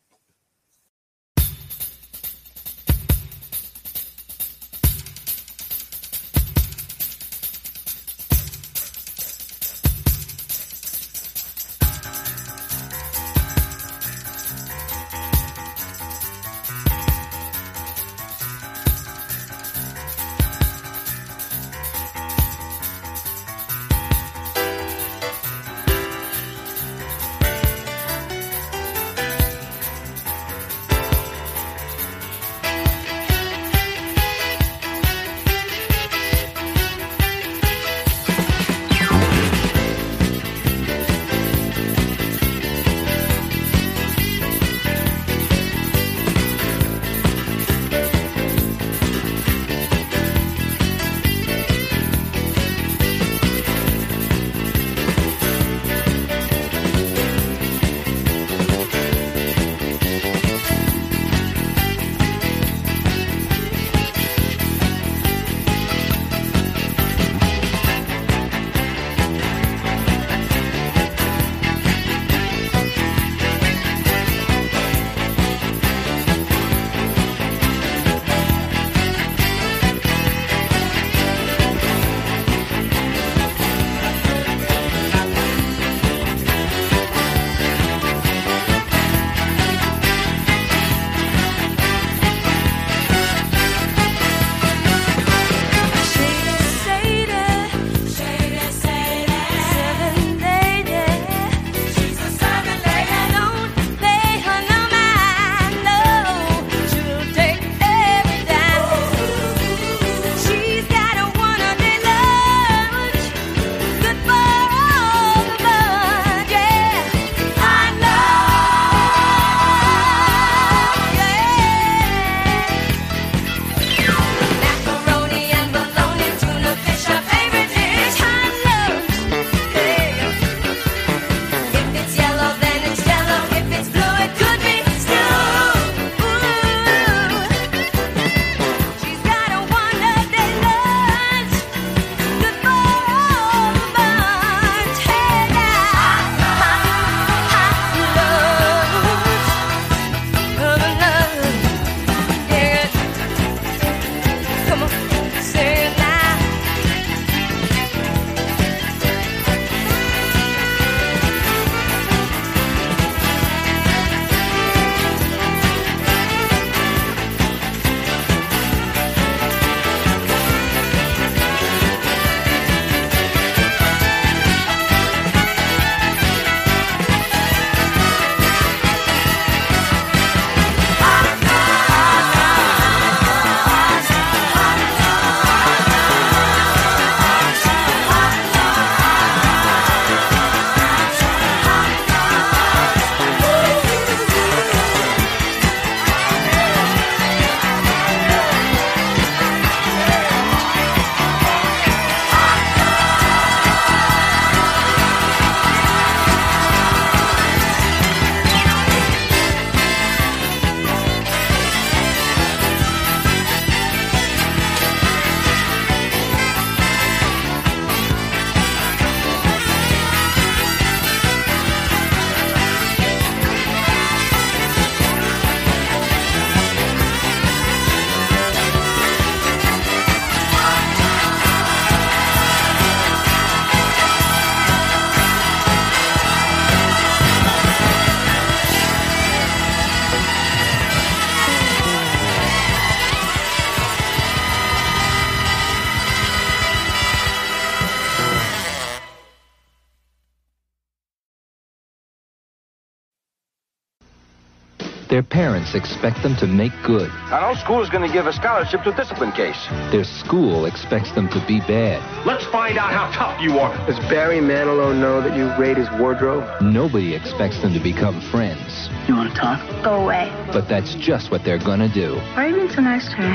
Parents expect them to make good. I know school is going to give a scholarship to a discipline case. Their school expects them to be bad. Let's find out how tough you are. Does Barry Manilow know that you raid his wardrobe? Nobody expects them to become friends. You want to talk? Go away. But that's just what they're gonna do. Why are you being so nice to me?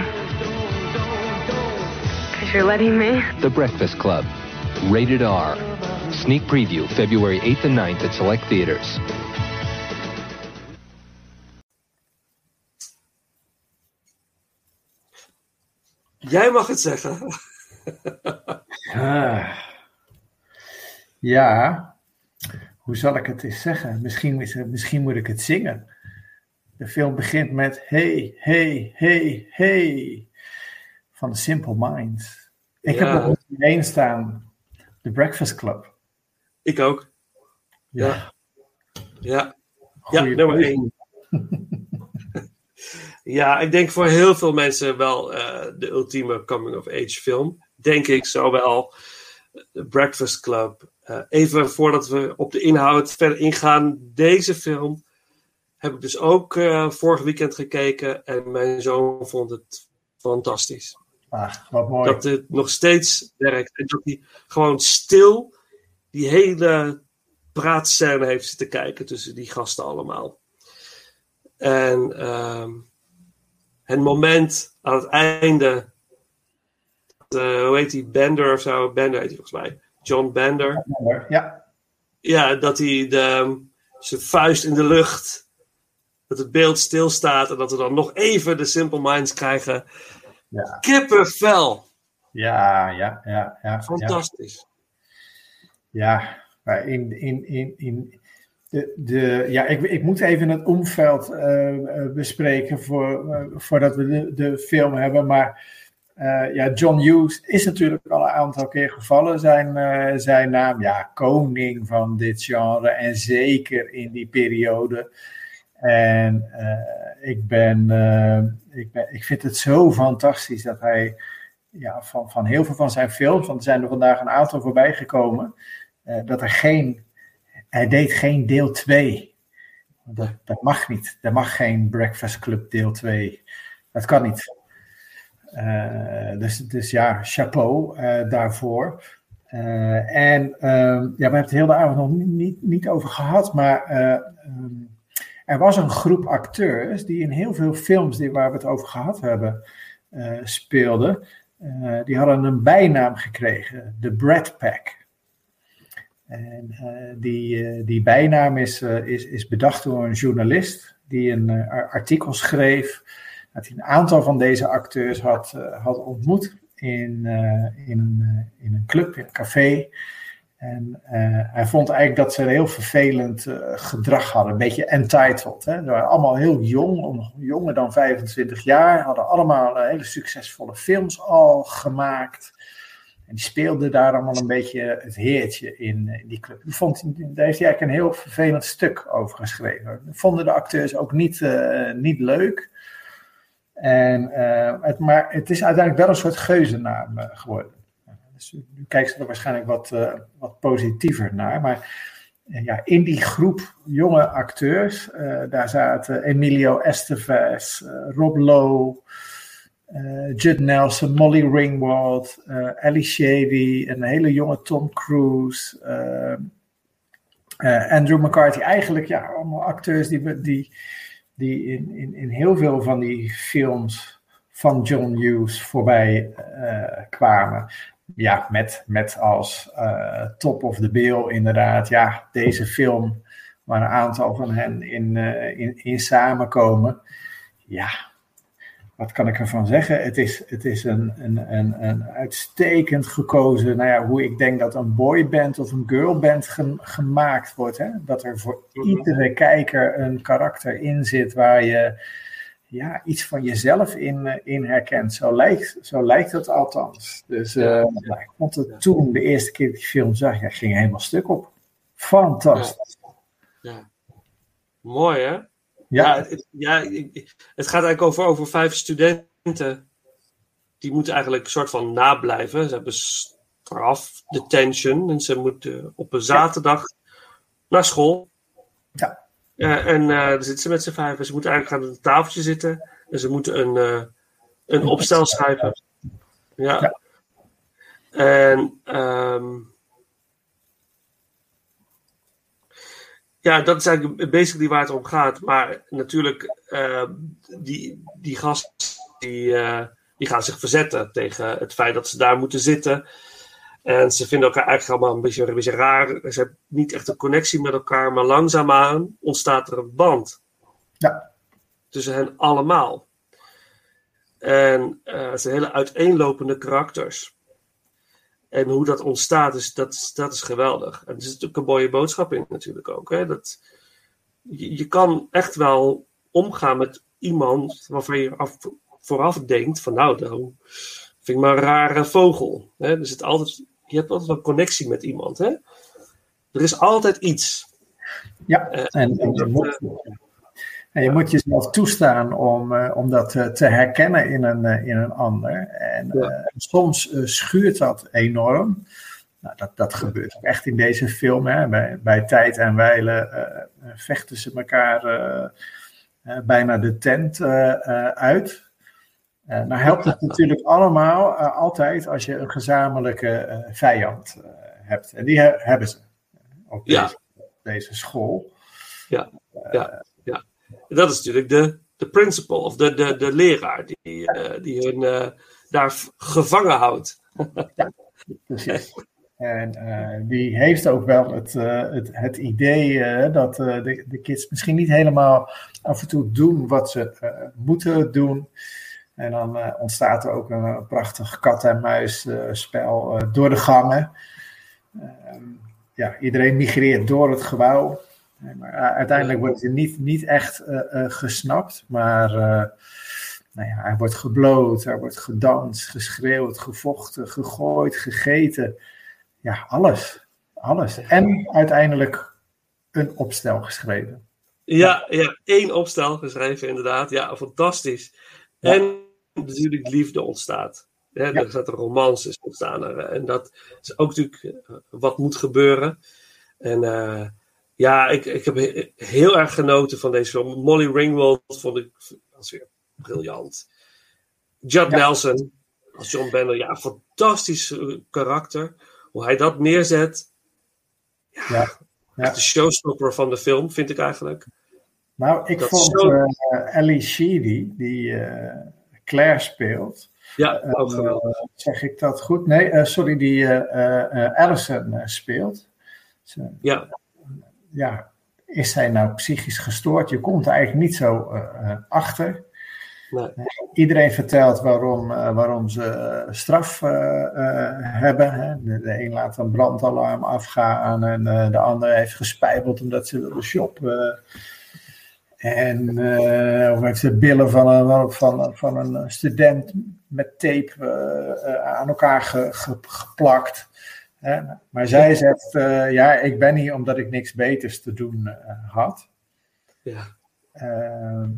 Because you're letting me? The Breakfast Club. Rated R. Sneak preview February 8th and 9th at select theaters. Jij mag het zeggen. Ah. Ja, hoe zal ik het eens zeggen? Misschien, misschien moet ik het zingen. De film begint met hey, hey, hey, hey. Van The Simple Minds. Ik Ja. heb nummer 1 staan. The Breakfast Club. Ik ook. Ja. Ja. Ja, Goeie nummer één. (laughs) ja, ik denk voor heel veel mensen wel eh, de ultieme coming-of-age film. Denk ik, zowel The Breakfast Club. Eh, even voordat we op de inhoud verder ingaan. Deze film heb ik dus ook eh, vorig weekend gekeken. En mijn zoon vond het fantastisch. Ah, wat mooi. Dat het nog steeds werkt. En dat hij gewoon stil die hele praatscène heeft zitten kijken tussen die gasten allemaal. En ehm, het moment aan het einde. dat, eh, hoe heet die? Bender of zo? Bender heet hij volgens mij. John Bender. Ja. Ja, dat hij de, zijn vuist in de lucht. Dat het beeld stilstaat en dat we dan nog even de Simple Minds krijgen. Ja. Kippenvel. Ja, ja, ja. ja Fantastisch. Ja, maar in, in, in, in de, ja, ik, ik moet even het omveld eh, eh, bespreken voor, eh, voordat we de, film hebben. Maar ja, John Hughes is natuurlijk al een aantal keer gevallen. Zijn, zijn naam, ja, koning van dit genre. En zeker in die periode. En ik, ben, ik, ben, ik vind het zo fantastisch dat hij ja, van, van heel veel van zijn films, want er zijn er vandaag een aantal voorbij gekomen, dat er geen, hij deed geen deel 2. Dat, dat mag niet. Er mag geen Breakfast Club deel 2. Dat kan niet. Eh, dus, dus ja, chapeau eh, daarvoor. Eh, en ehm, ja, we hebben het heel de avond nog niet, niet, niet over gehad, maar eh, ehm, er was een groep acteurs die in heel veel films die, waar we het over gehad hebben speelden. Die hadden een bijnaam gekregen, de Brad Pack. En eh, die, eh, die bijnaam is, eh, is, is bedacht door een journalist die een ar- artikel schreef. Dat hij een aantal van deze acteurs had, had ontmoet in, in, een, in een club, in een café. En hij vond eigenlijk dat ze een heel vervelend gedrag hadden, een beetje entitled. Hè? Ze waren allemaal heel jong, jonger dan 25 jaar, hadden allemaal hele succesvolle films al gemaakt. En die speelden daar allemaal een beetje het heertje in, eh, die club. Vond, daar heeft hij eigenlijk een heel vervelend stuk over geschreven. Vonden de acteurs ook niet, eh, niet leuk. En, eh, het, maar het is uiteindelijk wel een soort geuzennaam geworden. Dus nu kijken ze er waarschijnlijk wat, wat positiever naar. Maar ja, in die groep jonge acteurs, daar zaten Emilio Estevez, Rob Lowe, Judd Nelson, Molly Ringwald, eh Ali Shady, een hele jonge Tom Cruise, eh, eh, Andrew McCarthy. Eigenlijk ja, allemaal acteurs die, die, die in, in, in heel veel van die films van John Hughes voorbij eh, kwamen. Ja, met, met als eh, top of the bill inderdaad. Ja, deze film waar een aantal van hen in, eh, in, in samenkomen. Ja, wat kan ik ervan zeggen? Het is, het is een, een, een, een uitstekend gekozen, nou ja, hoe ik denk dat een boyband of een girlband gem- gemaakt wordt. Hè? Dat er voor iedere kijker een karakter in zit waar je ja, iets van jezelf in, eh, in herkent. Zo lijkt, zo lijkt het althans. Dus ja, ik vond het toen, de eerste keer dat ik die film zag, ja, ging helemaal stuk op. Fantastisch. Ja. Mooi, hè? Ja. het- ja, het gaat eigenlijk over, over vijf studenten. Die moeten eigenlijk een soort van nablijven. Ze hebben straf, detention. En ze moeten op een zaterdag naar school. Ja. Ja, en uh, dan zitten ze met z'n vijf. En ze moeten eigenlijk aan een tafeltje zitten. En ze moeten een, uh, een opstel schrijven. Ja. ja. En um, ja, dat is eigenlijk basically waar het om gaat. Maar natuurlijk, uh, die, die gasten die, die gaan zich verzetten tegen het feit dat ze daar moeten zitten. En ze vinden elkaar eigenlijk allemaal een beetje, een beetje raar. Ze hebben niet echt een connectie met elkaar, maar langzaamaan ontstaat er een band. Ja. Tussen hen allemaal. En uh, het zijn hele uiteenlopende karakters. En hoe dat ontstaat, is, dat, is, dat is geweldig. En er zit natuurlijk een mooie boodschap in natuurlijk ook. Hè? Dat, je, je kan echt wel omgaan met iemand waarvan je af, vooraf denkt van nou, dan vind ik maar een rare vogel. Hè? Er zit altijd je hebt altijd een connectie met iemand. Hè? Er is altijd iets. Ja, en, en, moet, en je moet jezelf toestaan om, uh, om dat uh, te herkennen in een, uh, in een ander. En ja. soms schuurt dat enorm. Nou, dat, dat gebeurt ook echt in deze film. Hè. Bij, bij tijd en wijlen vechten ze elkaar bijna de tent uit. Nou helpt het (laughs) natuurlijk allemaal altijd als je een gezamenlijke vijand hebt. En die he hebben ze op ja. deze, deze, school. Ja, ja. Dat is natuurlijk de, de principal of de, de, de leraar die, die hun daar gevangen houdt. ja, precies. En die heeft ook wel het, het, het idee dat de, de kids misschien niet helemaal af en toe doen wat ze moeten doen. En dan uh, ontstaat er ook een prachtig kat-en-muis-spel uh, door de gangen. Ehm, ja, iedereen migreert door het gebouw. Maar uiteindelijk wordt hij niet, niet echt gesnapt. Maar nou ja, hij wordt gebloot, er wordt gedanst, geschreeuwd, gevochten, gegooid, gegeten. Ja, alles. Alles. En uiteindelijk een opstel geschreven. Ja, ja, één opstel geschreven, inderdaad. Ja, fantastisch. Ja. En natuurlijk liefde ontstaat. Hè, ja. Er staat een romances ontstaan. Er, en dat is ook natuurlijk wat moet gebeuren. En uh, ja, ik, ik heb heel erg genoten van deze film. Molly Ringwald vond ik als weer briljant. Judd ja. Nelson als John Banner. Ja, fantastisch karakter. Hoe hij dat neerzet. Ja, ja. ja. de showstopper van de film, vind ik eigenlijk. Nou, ik dat vond zo... uh, Ellie Sheedy, die... Uh Claire speelt. Ja, ook uh, zeg ik dat goed? Nee, sorry, die Allison speelt. Ze, ja. Ja, is zij nou psychisch gestoord? Je komt er eigenlijk niet zo achter. Nee. Iedereen vertelt waarom, waarom ze straf hebben. Hè? De, de, een laat een brandalarm afgaan en de ander heeft gespijbeld omdat ze wilde shoppen. En uh, of heeft de billen van een, van, van een student met tape uh, aan elkaar ge, ge, geplakt. Maar zij zegt, uh, ja, ik ben hier omdat ik niks beters te doen had. Ja. Ehm,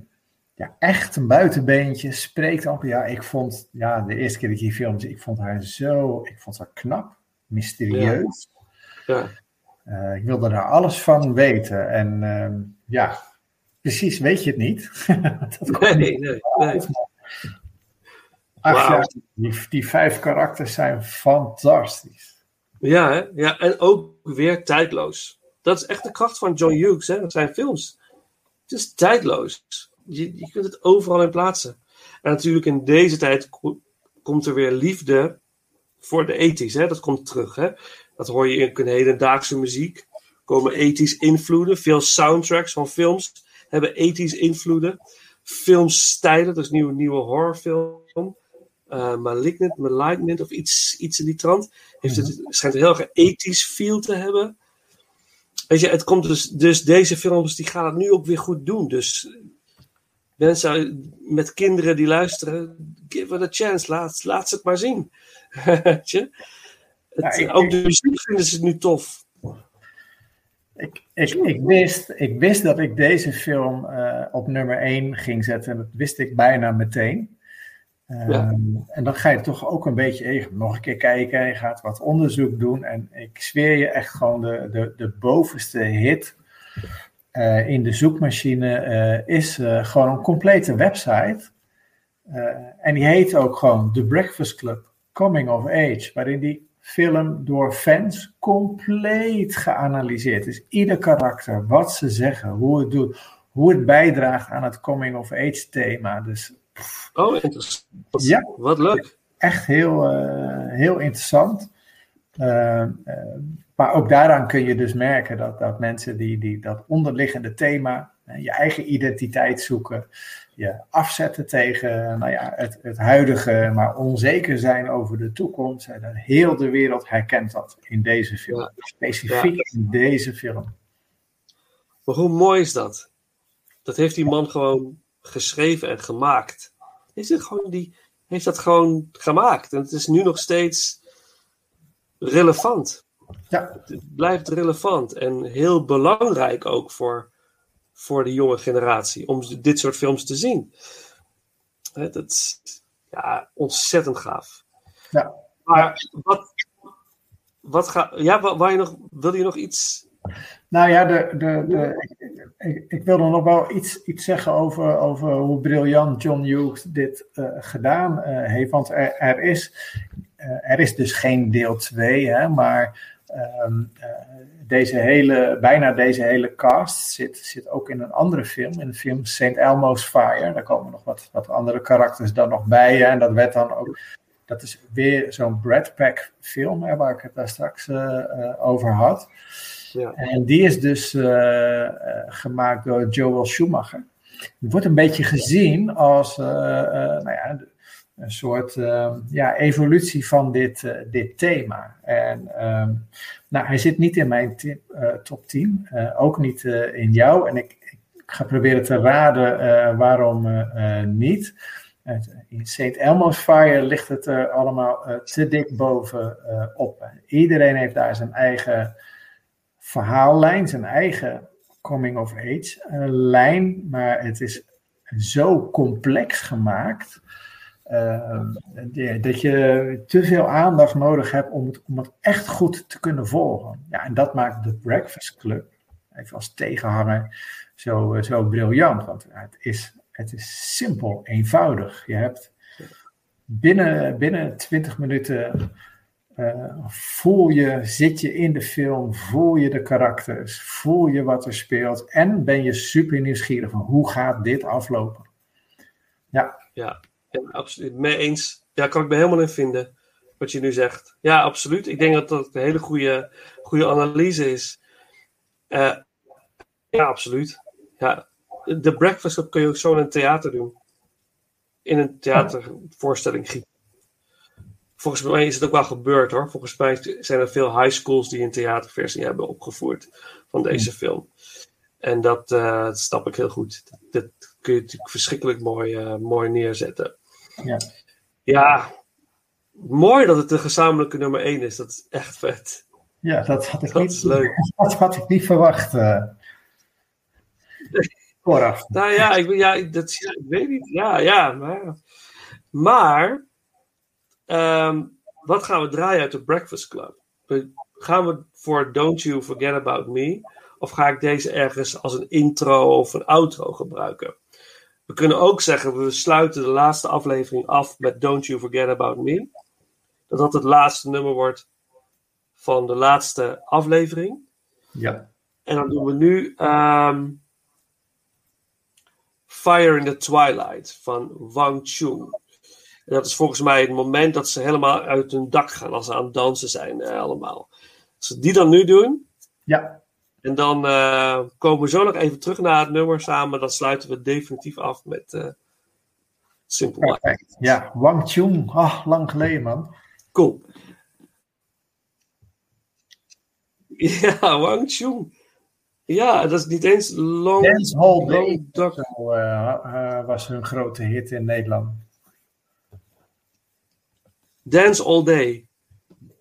ja, echt een buitenbeentje. Spreekt ook, ja, ik vond, ja, de eerste keer dat ik die film ik vond haar zo, ik vond haar knap, mysterieus. Ja. ja. ik wilde daar alles van weten. En ehm, ja, precies weet je het niet. (laughs) dat nee, nee, nee, nee. Ach, wow. ja, die, die, vijf karakters zijn fantastisch. Ja, ja, en ook weer tijdloos. Dat is echt de kracht van John Hughes. Hè? Dat zijn films. Het is tijdloos. Je, je kunt het overal in plaatsen. En natuurlijk in deze tijd komt er weer liefde voor de ethisch. Hè? Dat komt terug. Hè? Dat hoor je in hedendaagse muziek. Komen ethisch invloeden. Veel soundtracks van films hebben ethisch invloeden. Filmstijlen, dus nieuwe, nieuwe horrorfilm. Uh, Malignant, Malignant of iets, iets in die trant. Heeft het, schijnt een heel erg ethisch feel te hebben. Weet je, het komt dus, dus deze films die gaan het nu ook weer goed doen. Dus mensen met kinderen die luisteren, give it a chance, laat, laat ze het maar zien. (laughs) Weet je? Het, ja, ik, ook de muziek vinden ze het nu tof. Ik, ik, ik, wist, ik wist dat ik deze film uh, op nummer 1 ging zetten. En dat wist ik bijna meteen. Ja. En dan ga je toch ook een beetje even nog een keer kijken. Je gaat wat onderzoek doen. En ik zweer je echt gewoon de, de, de bovenste hit. eh, in de zoekmachine eh, is eh, gewoon een complete website. Eh, en die heet ook gewoon The Breakfast Club Coming of Age, waarin die film door fans compleet geanalyseerd is. Ieder karakter, wat ze zeggen, hoe het doet, hoe het bijdraagt aan het coming of age thema. Dus Oh, interessant. Ja. Wat leuk. echt heel, eh, heel interessant. Eh, eh, maar ook daaraan kun je dus merken dat, dat mensen die, die dat onderliggende thema, je eigen identiteit zoeken, je afzetten tegen nou ja, het, het huidige, maar onzeker zijn over de toekomst. En heel de wereld herkent dat in deze film. Specifiek in deze film. Maar hoe mooi is dat? Dat heeft die man gewoon geschreven en gemaakt. Is het gewoon die, heeft dat gewoon gemaakt. En het is nu nog steeds relevant. Ja. Het blijft relevant en heel belangrijk ook voor, voor de jonge generatie om dit soort films te zien. Hè, Dat is ja, ontzettend gaaf. Ja. Maar wat, wat ga, ja, wa- waar je nog, wil je nog iets? Nou ja, de, de, de, ik, ik, wilde nog wel iets, iets zeggen over, over hoe briljant John Hughes dit eh, gedaan eh, heeft. Want er, er, is, eh, er is dus geen deel 2, hè, maar ehm, eh, deze hele, bijna deze hele cast zit, zit ook in een andere film, in de film St. Elmo's Fire. Daar komen nog wat, wat andere karakters dan nog bij. Hè, en dat werd dan ook, dat is weer zo'n Brad Pack film, hè, waar ik het daar straks eh, eh, over had. Ja. En die is dus eh, gemaakt door Joel Schumacher. Het wordt een beetje gezien als nou ja, een soort eh, ja, evolutie van dit, dit thema. En ehm, nou, hij zit niet in mijn top 10, eh, ook niet in jou. En ik, ik ga proberen te raden waarom niet. In St. Elmo's Fire ligt het er allemaal eh, te dik bovenop. op. Iedereen heeft daar zijn eigen verhaallijn, zijn eigen coming of age eh, lijn, maar het is zo complex gemaakt eh, dat je te veel aandacht nodig hebt om het, om het echt goed te kunnen volgen. Ja, en dat maakt de Breakfast Club, even als tegenhanger, zo, eh, zo briljant. Want het is, het is simpel, eenvoudig. Je hebt binnen, binnen 20 minuten eh, voel je, zit je in de film, voel je de karakters, voel je wat er speelt en ben je super nieuwsgierig van hoe gaat dit aflopen. Ja, Ja, ja absoluut. Mee eens. Ja, kan ik me helemaal in vinden. Wat je nu zegt. Ja, absoluut. Ik denk dat dat een hele goede, goede analyse is. Eh, ja, absoluut. Ja, de Breakfast Club kun je ook zo in een theater doen. In een theatervoorstelling gieten. Volgens mij is het ook wel gebeurd hoor. Volgens mij zijn er veel high schools die een theaterversie hebben opgevoerd van deze film. En dat, dat snap ik heel goed. Dat, dat kun je natuurlijk verschrikkelijk mooi, eh, mooi neerzetten. ja. Ja, mooi dat het de gezamenlijke nummer 1 is. Dat is echt vet. ja dat had ik Dat niet, leuk. (laughs) dat had ik niet verwacht. eh (laughs) vooraf. Nou ja, ik, ja, dat, ja, ik weet niet. Ja, ja. Maar, maar ehm, wat gaan we draaien uit de Breakfast Club? Gaan we voor Don't You Forget About Me? Of ga ik deze ergens als een intro of een outro gebruiken? We kunnen ook zeggen, we sluiten de laatste aflevering af met Don't You Forget About Me. Dat dat het laatste nummer wordt van de laatste aflevering. Ja. En dan doen we nu ehm, Fire in the Twilight van Wang Chung. En dat is volgens mij het moment dat ze helemaal uit hun dak gaan als ze aan het dansen zijn, eh, allemaal. Als we die dan nu doen, Ja, en dan eh, komen we zo nog even terug naar het nummer samen. Dan sluiten we definitief af met eh Simple Life. perfect. Ja, Wang Chung, ah, lang geleden man. Cool. (laughs) Ja, Wang Chung. Ja, dat is niet eens Long, Dance Hall Day long Dark. zo, eh, eh, was hun grote hit in Nederland. Dance All Day.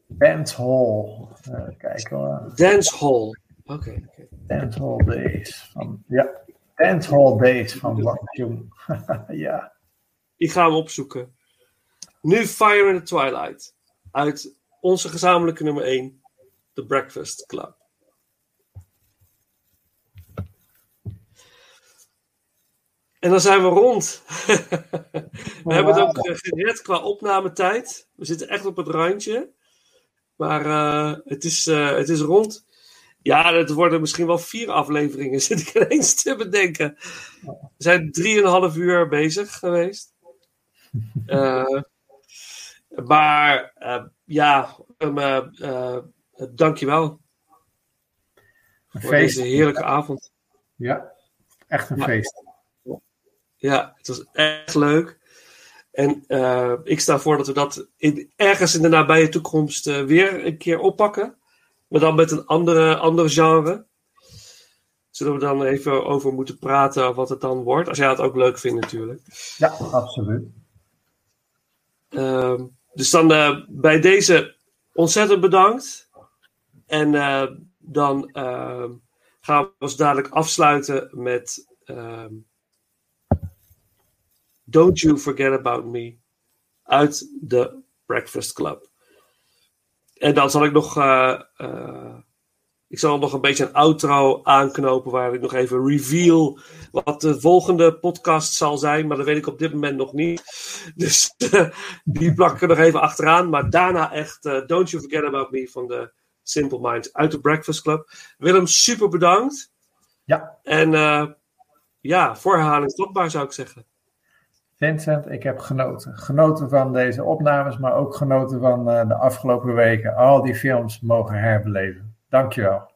Dance Hall. Eh, kijk hoor. Dance Hall. Oké. Dance Hall Days. Van, ja, Dance Hall Days van Wang (laughs) Chung. ja. Ik ga hem opzoeken. Nu Fire in the Twilight. Uit onze gezamenlijke nummer 1. The Breakfast Club. En dan zijn we rond. (laughs) we hebben het ook eh, gered qua opnametijd. We zitten echt op het randje. Maar eh, het, is, eh, het is rond. Ja, het worden misschien wel vier afleveringen, (laughs) zit ik ineens te bedenken. We zijn drieënhalf uur bezig geweest. (laughs) Maar ja, um, dankjewel. Een voor feest. deze heerlijke avond. Ja, echt een feest. Ja, het was echt leuk. En eh, ik sta voor dat we dat in, ergens in de nabije toekomst eh, weer een keer oppakken. Maar dan met een andere, ander genre. Zullen we dan even over moeten praten wat het dan wordt. Als jij het ook leuk vindt natuurlijk. Ja, absoluut. Ehm, dus dan eh, bij deze ontzettend bedankt. En dan ehm, gaan we ons dadelijk afsluiten met ehm, Don't You Forget About Me uit de Breakfast Club. En dan zal ik nog, eh, eh, ik zal nog een beetje een outro aanknopen waar ik nog even reveal wat de volgende podcast zal zijn, maar dat weet ik op dit moment nog niet. (laughs) Dus eh, die plak ik er nog even achteraan. Maar daarna echt Don't You Forget About Me van de Simple Minds uit de Breakfast Club. Willem, super bedankt. Ja. En ja, voor herhaling vatbaar zou ik zeggen. Vincent, ik heb genoten. Genoten van deze opnames, maar ook genoten van eh, de afgelopen weken. Al die films mogen herbeleven. Dankjewel.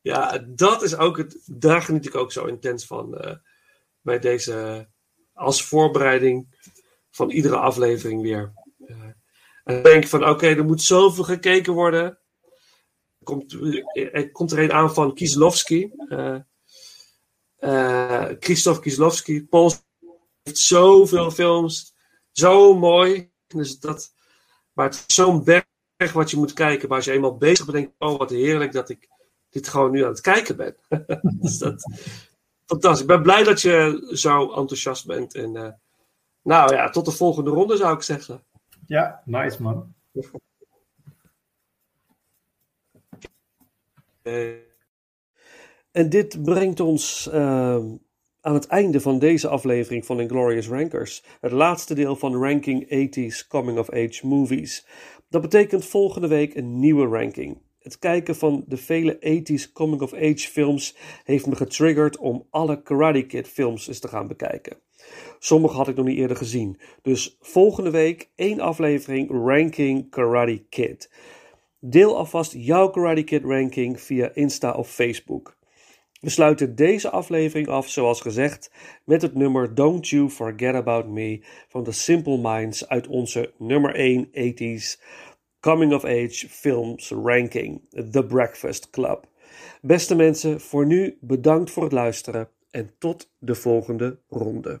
Ja, dat is ook het. Daar geniet ik ook zo intens van. eh, bij deze. als voorbereiding van iedere aflevering weer. Eh, en denk van: oké, er moet zoveel gekeken worden. Komt, er komt er een aan van Kieslowski. eh eh, Christoph Kieslowski. Paul heeft zoveel films. Zo mooi. Dus dat, maar het is zo'n berg wat je moet kijken. Maar als je eenmaal bezig bent, denk je: oh, wat heerlijk dat ik dit gewoon nu aan het kijken ben. (laughs) dus dat, fantastisch. Ik ben blij dat je zo enthousiast bent. En eh, nou ja, tot de volgende ronde zou ik zeggen. Ja, nice man. En dit brengt ons ehm, aan het einde van deze aflevering van Inglorious Rankers. Het laatste deel van Ranking 80s Coming of Age Movies. Dat betekent volgende week een nieuwe ranking. Het kijken van de vele 80s Coming of Age films heeft me getriggerd om alle Karate Kid films eens te gaan bekijken. Sommige had ik nog niet eerder gezien. Dus volgende week één aflevering Ranking Karate Kid. Deel alvast jouw Karate Kid ranking via Insta of Facebook. We sluiten deze aflevering af, zoals gezegd, met het nummer Don't You Forget About Me van The Simple Minds uit onze nummer 1 80s Coming of Age Films Ranking, The Breakfast Club. Beste mensen, voor nu bedankt voor het luisteren en tot de volgende ronde.